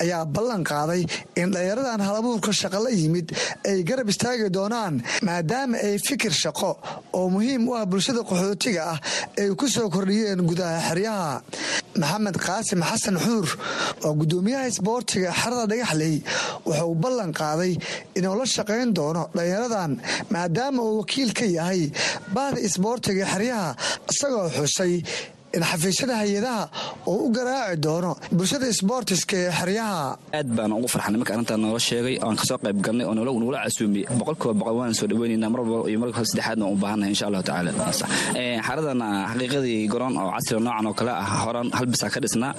ayaa ballan qaaday in dhallinyaradan halabuurka shaqo la yimid ay garab istaagi doonaan maadaama ay fikir shaqo oo muhiim u ah bulshada qaxootiga ah ay ku soo kordhiyeen gudaha xeryaha. Maxamed qaasim xasan xuur oo gudoomiyaha isboortiga xerada dhagaxley wuxuu ballan qaaday inuu la shaqayn doono dhallinyaradan maadaama uu wakiil ka yahay bahda isboortiga xeryaha isagoo xusay xafiisyada hay'adaha oo u garaaci doono bulshada sboortiska ee xeryaha. Aad baan ugu farxanay marka arrintaa noola sheegay oan ka soo qayb galnay oo nagula casuumiyey boqolkiiba boqol waan soo dhaweynayna mar walba iyo marka saddexaadna u baahannahay insha allahu tacaala. Xaradan xaqiiqadii garoon oo casriga noocan oo kale ah horan hal bisaa ka dhisnaa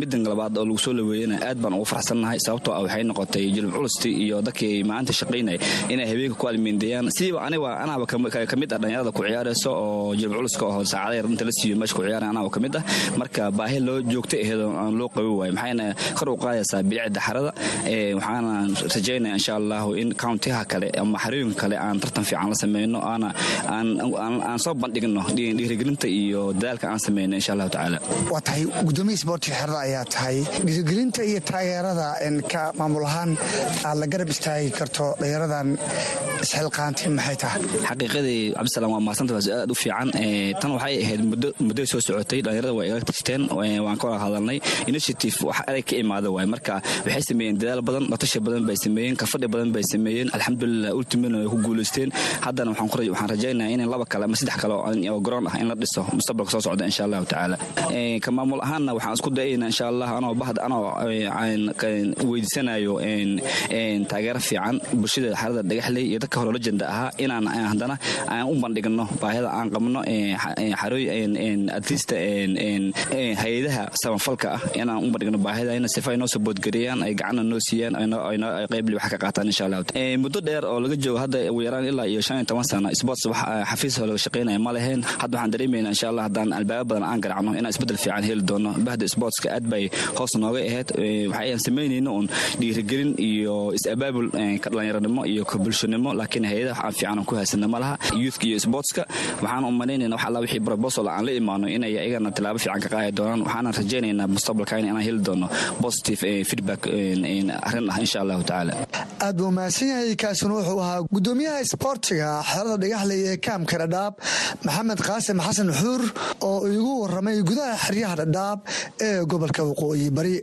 middan labaad oo lagu soo laweeyana aad baan ugu farxsannahay sababtoo ah waxay noqotay jilib culusti iyo dadkii maanta shaqaynay inay habeenka ku almiindeeyaan sidiiba aniga anaaba ka ah dhalinyarada ku ciyaarayso oo jilib culuska oo saacada yar inta la siiyo meesha ku ciyaar gaaran anaa oo ka mid ah. Marka baahi loo joogta aheed aan loo qabi waayo maxayna kor u qaadaysaa bilicda xarada waxaana rajaynaya insha allahu in countiyaha kale ama xarooyinka kale aan tartan fiican la sameyno aan soo bandhigno dhiirigelinta iyo dadaalka aan sameyno insha allahu tacaala. Waa tahay gudoomiya isboortiga xerada ayaa tahay. Dhiirigelinta iyo taageerada ka maamul ahaan aad la garab istaagi karto dhalinyaradan isxilqaantay maxay tahay? Xaqiiqadii cabdisalaam waa mahadsanta waa su'aal aad u fiican tan waxay ahayd muddo soo socotay dhalinyarada waa iga tashteen waan ka wada hadalnay. Initiative wax adag ka imaada waay. Marka waxay sameeyeen dadaal badan latasha badan bay sameeyeen kafadhi badan bay sameeyeen. Alxamdulilah ultimina way ku guulaysteen haddana waxaan rajaynaya in laba kale ama saddex kale oo garoon ah in la dhiso mustaqbalka soo socda insha allahu tacaala. Ka maamul ahaanna waxaan isku dayayna insha allah anoo bahda anoo weydiisanayo taageero fiican bulshada xarada dhagaxley iyo dadka hore lajenda ahaa inaan haddana aan u bandhigno baahida aan qabno adliista hay'adaha samafalka ah. Inaan u bandhigno baahida in sifa ay noo ay gacanna noo siiyaan ay qeybli wax ka qaataan insha allah muddo dheer oo laga joogo hadda ugu yaraan ilaa iyo shan iyo toban sano sports wax xafiis laga shaqeynaya ma leheen hadda waxaan dareemaynaa insha allah haddaan albaabo badan aan garacno inaan isbeddel fiican heli doono. Bahda sportska aad bay hoos nooga ahayd. Waxayaan samaynayna uun dhiirigelin iyo is-abaabul ka dhalinyaranimo iyo ka bulshanimo laakiin hay'adaha wax aan fiican ku haysana ma laha. Youthka iyo sportska waxaan u malaynayna wax alla wixii proposal aan la imaano inay iyagana tilaabo fiican ka qaadi doonaan. Waxaanan rajaynaynaa mustaqbalkan inaan heli doono positive feedback arrin ah insha allahu tacaala. Aad buu mahadsan yahay kaasina wuxuu ahaa gudoomiyaha isboortiga xerada dhagaxley ee kaamka dhadhaab maxamed qaasim xasan xuur oo igu waramay gudaha xeryaha dhadhaab ee gobolka waqooyi bari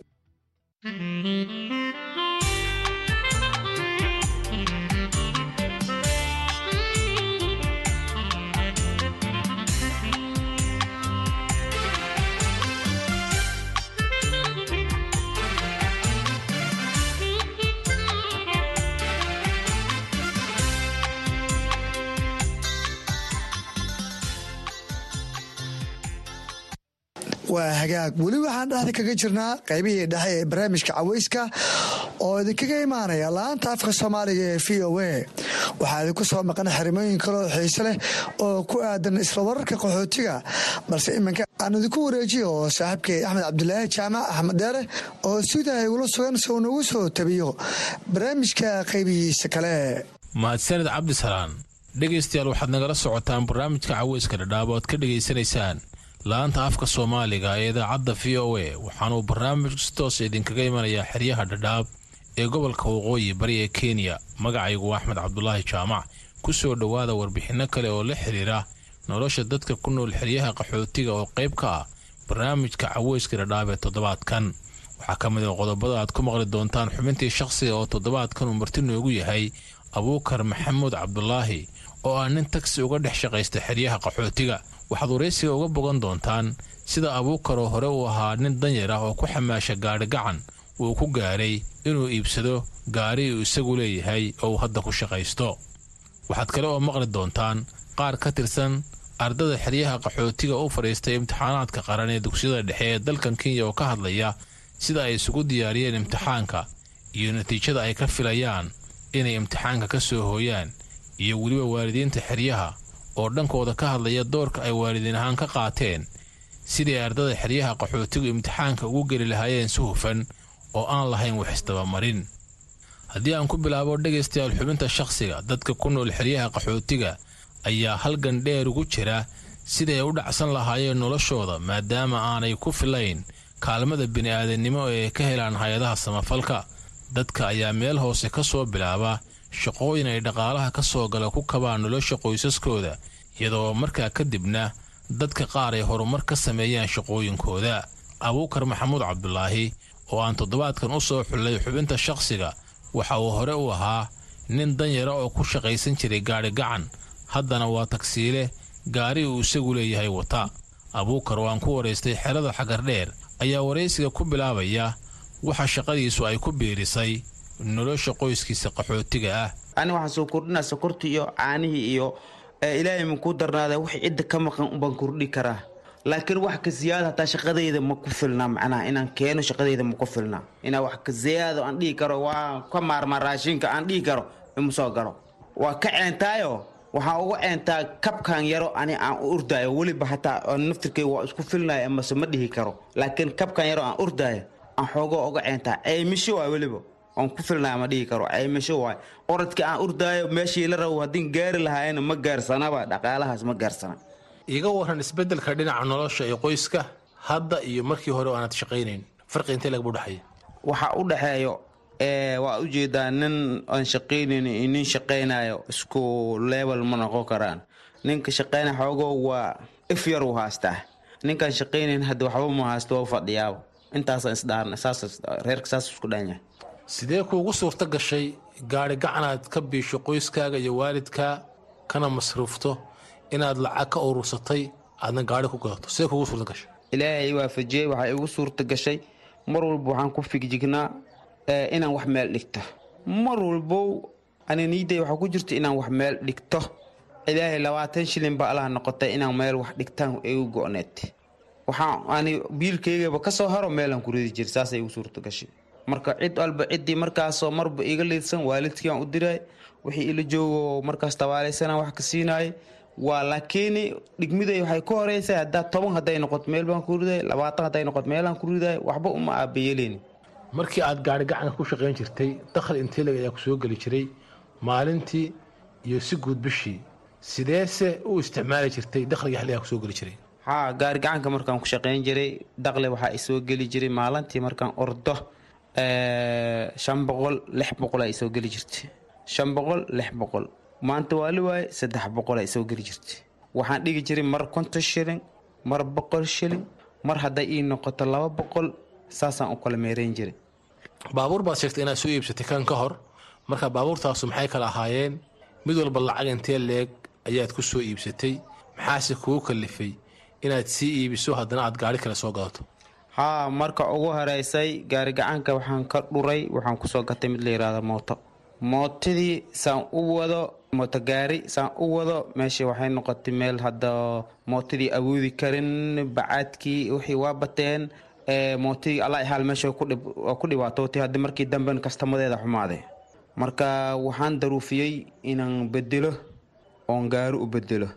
waa hagaag. Weli waxaan dhexda kaga jirnaa qaybihii dhexe ee barnaamijka caweyska oo idinkaga imaanaya la'aanta afka soomaaliga ee v o a. Waxaa idinku soo maqan xarimooyin kale oo xiise leh oo ku aadan isla wararka qaxootiga balse iminka aan idinku wareejiyo oo saaxiibkay axmed cabdulaahi jaamac axmed dheere oo sidaa igula sugan si uu nagu soo tabiyo barnaamijka qaybihiisa kale. Mahadsaned cabdisalaan dhegaystayaal waxaad nagala socotaan barnaamijka caweyska dhadhaab oad ka dhegaysanaysaan la-anta afka soomaaliga ee idaacadda v o a waxaanuu barnaamij toos idinkaga imanayaa xeryaha dhadhaab ee gobolka waqooyi bari ee kenya magacaygu axmed cabdulaahi jaamac ku soo dhowaada warbixinno kale oo la xidhiira nolosha dadka ku nool xeryaha qaxootiga oo qayb ka ah barnaamijka caweyska dhadhaab ee toddobaadkan. Waxaa ka mid a qodobada aad ku maqli doontaan xubintii shakhsiga oo toddobaadkan uu marti noogu yahay abuukar maxamuud cabdulaahi oo ah nin tagsi uga dhex shaqaysta xeryaha qaxootiga waxaad waraysiga uga bogan doontaan sida abuukar oo hore uu ahaa nin danyar ah oo ku xamaasha gaadhi gacan uu ku gaadhay inuu iibsado gaari uu isagu leeyahay oo uu hadda ku shaqaysto. Waxaad kale oo maqli doontaan qaar ka tirsan ardada xeryaha qaxootiga u fadhiistay imtixaanaadka qaran ee dugsiyada dhexe ee dalkan kenya oo ka hadlaya sida ay isugu diyaariyeen imtixaanka iyo natiijada ay ka filayaan inay imtixaanka ka soo hooyaan iyo weliba waalidiinta xeryaha oo dhankooda ka hadlaya doorka ay waalidiin ahaan ka qaateen. Sidii ardada xeryaha qaxootigu imtixaanka ugu geli lahaayeen si hufan oo aan lahayn wax isdabamarin haddii aan ku bilaabo dhegaystayaal xubinta shakhsiga dadka ku nool xeryaha qaxootiga ayaa halgan dheer ugu jira siday u dhacsan lahaayeen noloshooda maadaama aanay ku filayn kaalmada bini'aadannimo ee ay ka helaan hay'adaha samafalka. Dadka ayaa meel hoose ka soo bilaaba shaqooyin ay dhaqaalaha ka soo gala ku kabaan nolosha qoysaskooda iyadoo markaa kadibna dadka qaar ay horumar ka sameeyaan shaqooyinkooda. Abuukar maxamuud cabdulaahi oo aan toddobaadkan u soo xullay xubinta shakhsiga waxa uu hore u ahaa nin danyara oo ku shaqaysan jiray gaadhi gacan. Haddana waa tagsiile gaari uu isagu leeyahay wata. Abuukar oo aan ku waraystay xerada xagardheer ayaa waraysiga ku bilaabaya waxa shaqadiisu ay ku biirisay nolosha qoyskiisa qaxootiga ah. Ani waxaan soo kordhinaa sokortii iyo caanihii iyo ilaahay ma kuu darnaada wax cidda ka maqan ubaan kordhi karaa. Laakiin wax ka siyaada hataa shaqadayda ma ku filnaa macnaha inaan keeno shaqadayda ma ku filnaa. Inaa wax ka siyaado aan dhihi karo waa ka maarmaa raashinka aan dhihi karo ima soo galo waa ka ceentaayo waxaan uga ceentaa kabkan yaro ani aan u urdaayo. Weliba hataa naftirkeyga waa isku filnaya amase ma dhihi karo. Laakiin kabkan yaro aan urdaayo aan xoogo uga ceentaa. Ceymisho waay weliba aan ku filnaya ma dhihi karo. Ceymisho waay. Orodka aan urdaayo meeshii la rabo haddii gaari lahaayena ma gaarsanaba dhaqaalahaas ma gaarsana iga waran isbeddelka dhinaca nolosha ee qoyska hadda iyo markii hore aanad shaqaynayn. Farqi intee lagbu dhexeeya waxaa u dhexeeyo waa u jeedaa nin aan shaqaynayn iyo nin shaqaynayo isku level ma noqon karaan. Ninka shaqaynaya xoogo waa if yar uu haastaa. Ninkaan shaqaynayn hadda waxba ma haasto waa fadhiyaaba intaasaan isdhaarna saas reerka saas isku dhan yahay sidee kuugu suurto gashay gaari gacanaad ka biisho qoyskaaga iyo waalidkaa kana masruufto inaad lacag ka urursatay aadna gaari ku gadato sidee kuugu suurto gashay? Ilaahay waafajiyey waxay igu suurta gashay. Mar walba waxaan ku figjignaa inaan wax meel dhigto. Mar walbow ani niiday waxaa ku jirta inaan wax meel dhigto. Ilaahay labaatan shilin ba allaha noqotay inaan meel wax dhigtaan igu go-need. Waxaan ani biilkaygaba ka soo haro meelaan ku ridi jira saasay igu suurta gashay marka cid walba ciddii markaasoo marba iga liidsan waalidkii aan u diray wixii ila joogo markaas tabaalaysanaan wax ka siinaayay waa laakiin dhigmiday waxay ku horeysa haddaa toban hadday noqoto meel baan ku riday labaatan hadday noqoto meelaan ku riday waxba uma aabayeeleyni markii aad gaari gacanka ku shaqayn jirtay dakhli inteeleg ayaa ku soo geli jiray maalintii iyo si guud bishii sideese u isticmaali jirtay dakhliga xilligaa ku soo geli jiray. Haa gaari gacanka markaan ku shaqayn jiray dakhli waxaa isoo geli jiray maalintii markaan ordo shan boqol lix boqol ay soo geli jirtay. Shan boqol lix boqol. Maanta waa la waaye saddex boqol ay soo geli jirtay. Waxaan dhigi jiray mar konton shilin mar boqol shilin mar hadday ii noqoto laba boqol saasaan u kala meerayn jiray. Baabuur baad sheegtay inaad soo iibsatay kan ka hor. Marka baabuurtaasu maxay kala ahaayeen? Mid walba lacag intee leeg ayaad ku soo iibsatay? Maxaase kugu kalifay? Inaad sii iibiso haddana aad gaari kale soo gadato haa marka ugu horeysay gaari gacanka waxaan ka dhuray waxaan ku soo gatay mid la yidhaahdo mooto. Mootadii saan u wado mootogaari saan u wado meeshii waxay noqotay meel hadda mootadii awoodi karin bacaadkii wixii waa bateen mootadii alla haal meesha ku dhibaatootay haddii markii damben kastamadeeda xumaaday marka waxaan daruufiyey inaan bedelo oon gaari u bedelo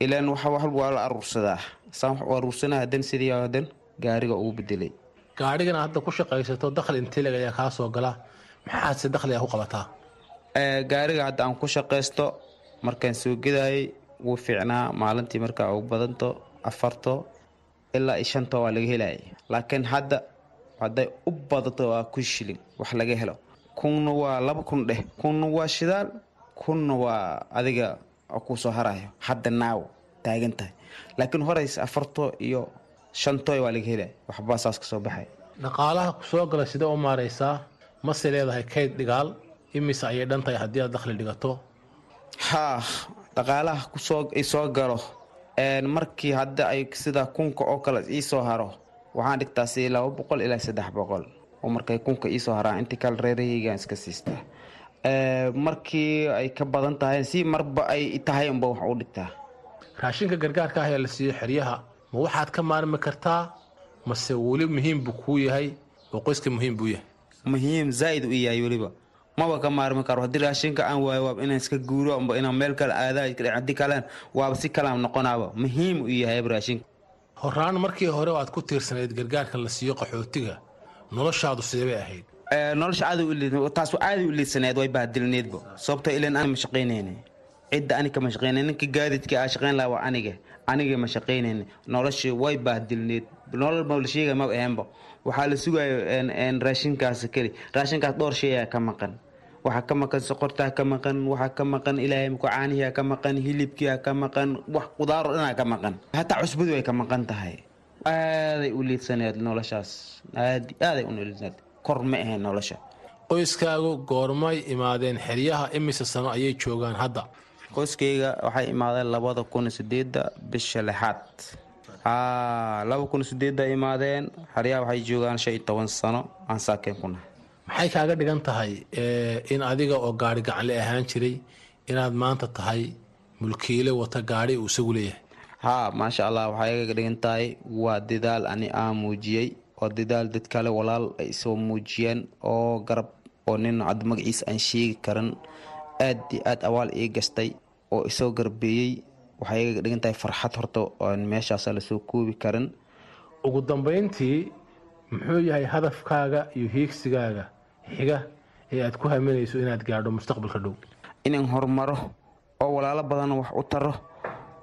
ilaan wax walba waa la aruursadaa. Saan wax u aruursanaa hadan sidii hadan gaariga ugu bedelay gaadhigan hadda ku shaqaysato dakhli inteeleg ayaa kaa soo gala maxaadse dakhliga ku qabataa? Gaariga hadda aan ku shaqaysto markaan soo gedayay wuu fiicnaa. Maalintii markaa ugu badanto afarto ilaa iyo shanto waa laga helaya laakiin hadda hadday u badato waa kun shilin wax laga helo. Kunna waa laba kun dheh kunna waa shidaal kunna waa adiga kuu soo harayo. Hadda naaw taagan tahay. Laakiin horeys afarto iyo shantoy waa laga helaya waxbaa saas ka soo baxay. Dhaqaalaha ku soo gala sidee u maaraysaa mase leedahay kayd dhigaal imise ayay dhan tahay haddii aad dakhli dhigato? Haa dhaqaalaha ku soo isoo galo. Markii hadda ay sida kunka oo kale iisoo haro waxaan dhigtaa si laba boqol ilaa saddex boqol. Oo markay kunka iisoo haraan intii kale reerahaygaan iska siistaa markii ay ka badan tahay si marba ay tahay unba wax u dhigtaa. Raashinka gargaarka ah ee la siiyo xeryaha ma waxaad ka maarmi kartaa mase weli muhiim buu kuu yahay oo qoyska muhiim buu yahay. Muhiim zaaid u yahay weliba. Maba ka maarmi karo. Haddii raashinka aan waayo waaba inaan iska guuro amba inaan meel kale aadaa haddii kalen waaba si kalaan noqonaaba. Muhiim u yahay raashinka. Horaan markii hore aad ku tiirsanayd gargaarka la siiyo qaxootiga noloshaadu sidee ahayd? Nolosha aad taas aada u liidsaneed way bahdilneedba sababto ilan ani ma shaqaynayna cidda ani kama shaqaynay ninka gaadidka aa shaqayn lahaa waa aniga aniga ma shaqaynayna noloshii way bahdilneed nolol ma la sheega ma ahaanba waxaa la sugayo raashinkaas keli. Raashinkaas dhowr shay ayaa ka maqan. Waxaa ka maqan sokortaa ka maqan waxaa ka maqan ilaahay muku caanihiaa ka maqan hilibkiia ka maqan wax qudaaro dhanaa ka maqan. Hataa cusbadu ay ka maqan tahay. Aaday u liidsaneed noloshaas. Aad aaday u liidsaneed kor ma ahayn nolosha. Qoyskaagu goormay imaadeen xeryaha imise sano ayay joogaan hadda qoyskayga waxay imaadeen labada kun sideedda bisha lixaad. Laba kun sideedda imaadeen xeryaha waxay joogaan shan iyo toban sano. Aan saakeen ku nahay. Maxay kaaga dhigan tahay in adiga oo gaari gacanle ahaan jiray inaad maanta tahay mulkiile wata gaari uu isagu leeyahay? Haa maasha allah waxay igaga dhigan tahay waa dadaal ani aan muujiyey oo dadaal dad kale walaal ay soo muujiyeen oo garab oo nin cad magaciisa aan sheegi karan aad iyo aad awaal ii gastay oo isoo garbeeyey waxay iga dhigan tahay farxad horta oan meeshaasa la soo koobi karin. Ugu dambayntii muxuu yahay hadafkaaga iyo hiigsigaaga xiga ee aad ku haminayso inaad gaadho mustaqbalka dhow? Inaan horumaro oo walaalo badan wax u taro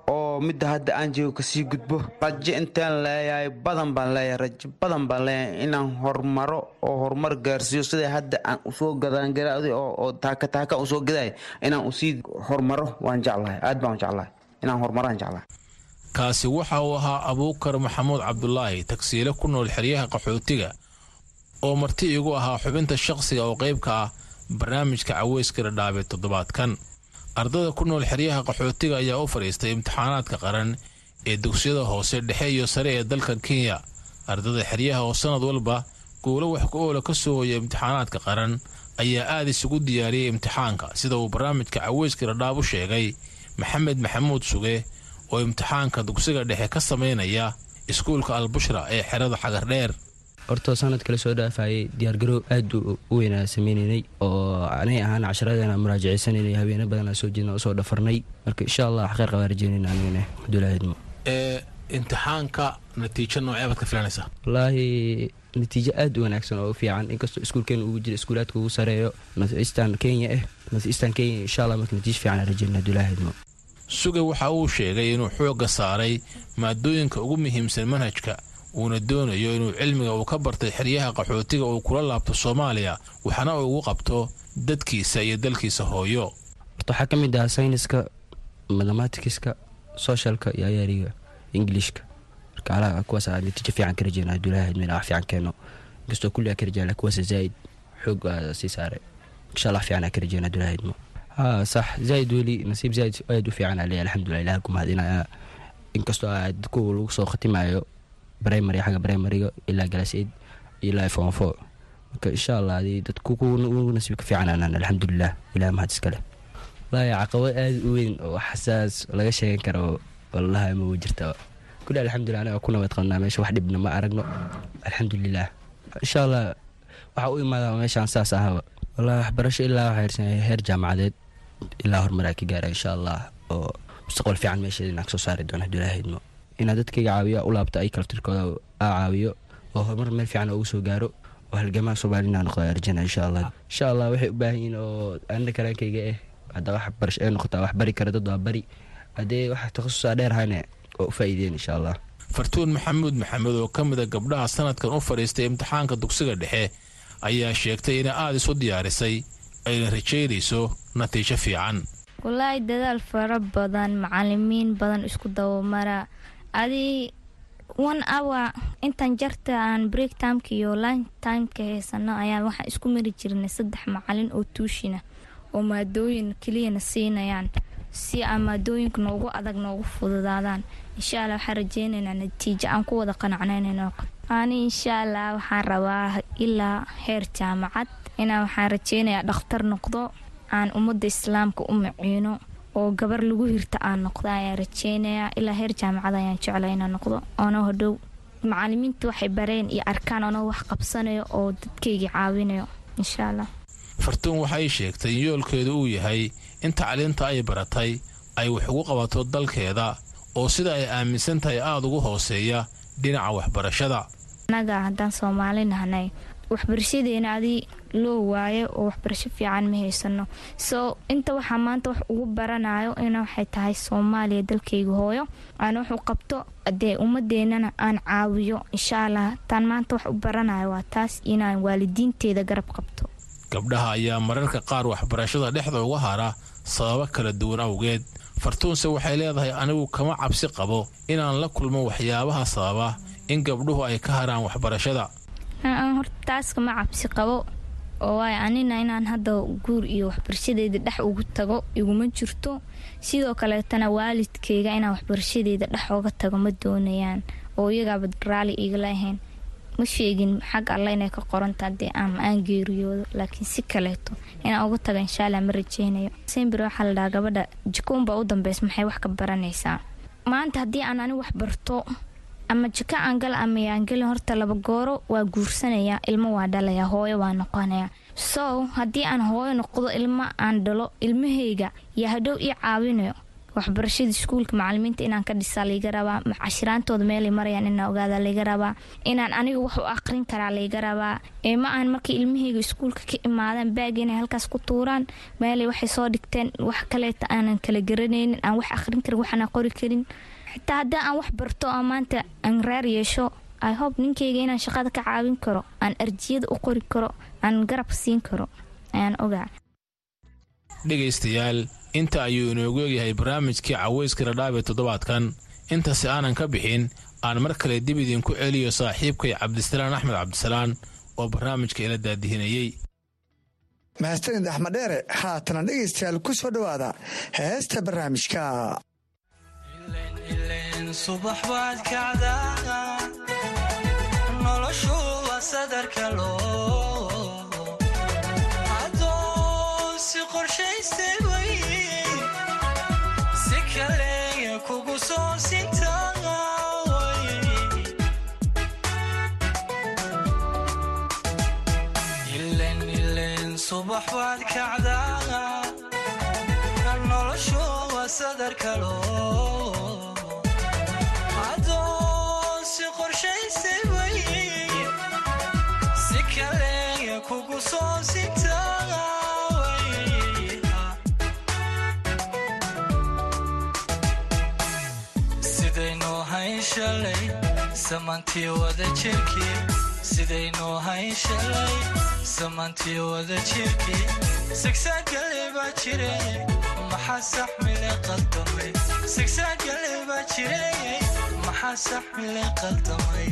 oo midda hadda aan jeego ka sii gudbo. Rajo intaan leeyahay badan baan leeyahay rajo badan baan leeyahay inaan horumaro oo horumar gaarsiiyo sida hadda aan u soo gadaangaraday oo taaka taaka u soo gaday inaan u sii horumaro waan jeclahay. Aad baan jeclahay. Inaan horumaraan jeclahay. Kaasi waxa uu ahaa abuukar maxamuud cabdulaahi tagsiile ku nool xeryaha qaxootiga oo marti igu ahaa xubinta shaqsiga oo qaybka ah barnaamijka caweyska dhadhaabe toddobaadkan ardada ku nool xeryaha qaxootiga ayaa u fadhiistay imtixaanaadka qaran ee dugsiyada hoose dhexe iyo sare ee dalkan kenya. Ardada xeryaha oo sannad walba guulo wax ku oola ka soo hoya imtixaanaadka qaran ayaa aad isugu diyaariyey imtixaanka sida uu barnaamijka caweyska dhadhaab u sheegay maxamed maxamuud suge oo imtixaanka dugsiga dhexe ka samaynaya iskuulka albushra ee xerada xagardheer hortoo sanadkale soo dhaafayay diyaargarow aad u weynaa sameynaynay oo anay ahaan casharadeena muraajaceysananay habeeno badanaa soo jeedna u soo dhafarnay. Marka insha allah xaqeyr qabaa rajeynayna anigana dulaahidmo ee imtixaanka natiijo noocee baad ka filanaysaa wallaahi natiijo aad u wanaagsan oo u fiican. Inkastoo iskuulkeena ugu jira iskuulaadka ugu sareeyo northeastern kenya ah northeastern kenya insha allah marka natiijo fiican rajeynayna dulaahidmo suge waxa uu sheegay inuu xoogga saaray maadooyinka ugu muhiimsan manhajka uuna doonayo inuu cilmiga uu ka bartay xeryaha qaxootiga uu kula laabto soomaaliya waxna uu ugu qabto dadkiisa iyo dalkiisa hooyo. Horta waxaa ka mid ah sayniska mathematicska socialka iyo ayaariga ingilishka marka alaha kuwaas aa natiijo fiican ka rajeynaa dulaahid meel wax fiican keeno. Inkastoo kulli aa ka rajeyna kuwaas zaaid xoog aa sii saaray insha allah fiican aa ka rajeynaa dulaahidmo haa sax zaaid weli nasiib zaaid aad u fiican aa leeyahay alxamdulilah ilaha ku inkastoo aad kuwa lagu soo khatimayo brimary xagga brimariga ilaa galaseid ilaa fon fo marka insha allah adi dadku ugu nasiibka fiicananaan alxamdulilah ilaah mahad iskale wallaahi caqabad aad u weyn oo xasaas laga sheegan karo. Wallahi ma jirta. Kulli alxamdulilah anaga ku nabad qabnaa meesha wax dhibna ma aragno. Alxamdulilah insha allah waxaa u imaadaa meeshaan saas ahaba wallahi waxbarasho ilaa waxaa hirsanaya heer jaamacadeed. Ilaa horumaraa ka gaara insha allah oo mustaqbal fiican meesheeda ka soo saari doono dulaahidmo inaa dadkayga caawiyo u laabto ay kalaftirkooda aa caawiyo oo horumar meel fiican ugu soo gaaro oo halgamaa soomaalina noqdo arjana insha allah. Insha allah waxay u baahan yihiin oo anna karaankayga eh hadda wax barasho ay noqotaa wax bari kara dad waa bari. Haddee wax takhasusaa dheer hayne oo u faa'iideen insha allah. Fartuun maxamuud maxamed oo ka mid a gabdhaha sanadkan u fadhiistay imtixaanka dugsiga dhexe ayaa sheegtay inay aada isu diyaarisay ayna rajaynayso natiijo fiican. Wallaahi dadaal fara badan macalimiin badan isku dabamara adi one hour intan jarta aan break timeka iyo lunch timeka haysano ayaan waxaan isku mari jirnay saddex macalin oo tuushina oo maadooyin keliyana siinayaan si aan maadooyinka noogu adag noogu fududaadaan insha allah waxaan rajeynaynaa natiijo aan ku wada qanacnaynayno ani insha allah waxaan rabaa ilaa heer jaamacad inaan waxaan rajeynayaa dhakhtar noqdo aan ummadda islaamka u maciino oo gabar lagu hirta aan noqdo ayaan rajeynayaa ilaa heer jaamacad ayaan jecla inaan noqdo. Oona hodhow macalimiinta waxay bareen iyo arkaan oona wax qabsanayo oo dadkayga caawinayo insha allah fartuun waxay sheegtay in yoolkeedu uu yahay in tacliinta ay baratay ay wax ugu qabato dalkeeda oo sida ay aaminsan tahay aada ugu hooseeya dhinaca waxbarashada. Annaga haddaan soomaali nahnay waxbarashadeena adi loo waayo oo waxbarasho fiican ma haysano. Soo inta waxaa maanta wax ugu baranayo ina waxay tahay soomaaliya dalkayga hooyo. Aana wuxuu qabto dee ummadeenana aan caawiyo insha allah taan maanta wax u baranayo waa taas inaan waalidiinteeda garab qabto. Gabdhaha ayaa mararka qaar waxbarashada dhexda uga hara sababo kala duwan awgeed. Fartuunse waxay leedahay anigu kama cabsi qabo inaan la kulmo waxyaabaha sababa in gabdhuhu ay ka haraan waxbarashada taas kama cabsi qabo oo waay anina inaan hadda guur iyo waxbarashadeeda dhex ugu tago iguma jirto. Sidoo kaleetana waalidkayga inaan waxbarashadeeda dhex oga tago ma doonayaan oo iyagaaba raali igala ahayn ma sheegin xag alla inay ka qoranta dee ama aan geeriyoodo laakiin si kaleeto inaan uga tago insha allah ma rajeynayo. Sembir waxaa la dhahaa gabadha. Jikoonbaa u dambeys maxay wax ka baranaysaa? Maanta haddii aan ani wax barto ama jika aan gala ama yaan gelin horta laba gooro waa guursanaya ilmo waa dhalaya hooyo waa noqonaya so haddii aan hooyo noqdo ilmo aan dhalo ilmahayga yaa hadhow ii caawinayo waxbarashada iskuulka macalimiinta inaan ka dhisaa layga rabaa cashiraantooda meelay marayaan inaan ogaada layga rabaa inaan aniga wax u aqrin karaa layga rabaa. Ee ma aan markay ilmahayga iskuulka ka imaadaan baagi inay halkaas ku tuuraan meelay waxay soo dhigteen wax kaleeta aanan kala garanaynin aan wax aqrin karin waxaana qori karin xitaa haddii aan wax barto oo maanta aan reer yeesho i hope ninkayga inaan shaqada ka caawin karo aan arjiyada u qori karo aan garab siin karo. Ayaan ogaa. Dhegaystayaal inta ayuu inoogu egyahay barnaamijkii cawayska dhadhaab ee toddobaadkan. Intasi aanan ka bixin aan mar kale dib idinku celiyo saaxiibkay cabdisalaan axmed cabdisalaan oo barnaamijka ila daadihinayey mahadsanid axmed dheere haatana dhegaystayaal ku soo dhowaada heesta barnaamijka subax baad kacdaa noloshu waa sadarka samantii wada jirkii sidaynoo hayn shalay samantii wada jirkii sigsaagale baa jire maxaa saxmile qaldamay sigsaagale baa jire maxaa saxmile qaldamay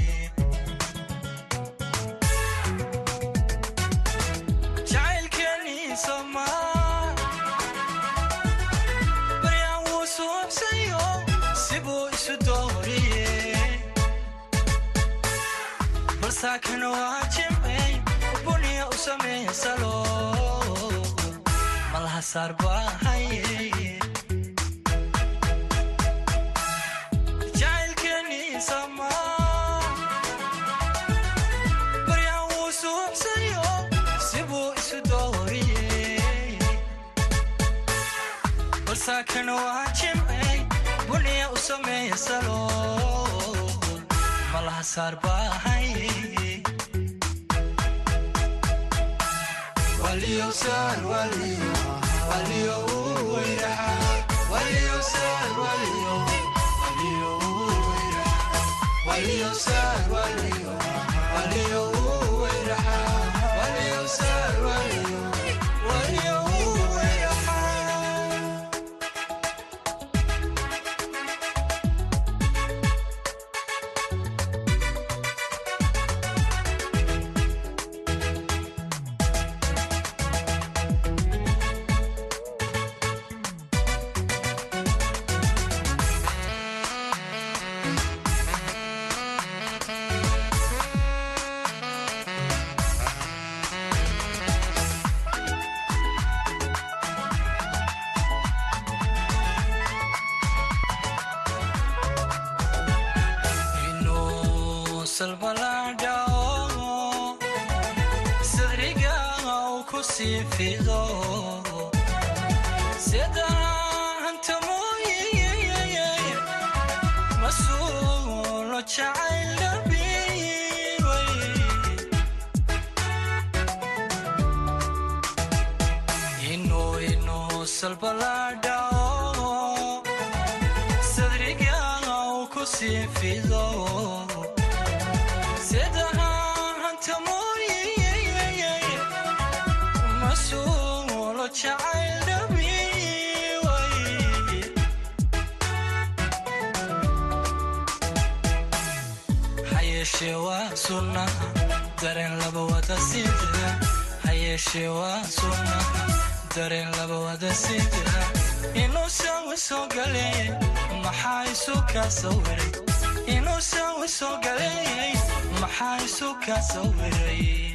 balsaakana waa jimcey buniya u sameeya salo malaha saar jimcey buniya u sameeya salo malaha saar baahaye waliyowsaan salbalaadhao sadriga uu ku sii fido sidahanta dareen labawada sintira inuusan wisoo galeeyey maxaa isu kaa sawiray inuusan wisoo galeeyey maxaa isu kaa sawiray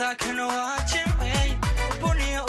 I can walk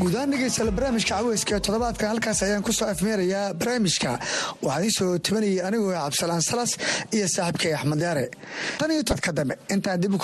guudahaan dhegeystayaal barnaamijka caweyska ee toddobaadkan halkaas ayaan ku soo afmeerayaa barnaamijka. Waxaan soo tabanayay anigoo cabdisalaan salas iyo saaxiibkay axmed yaare. Tan iyo todka dambe intaan dib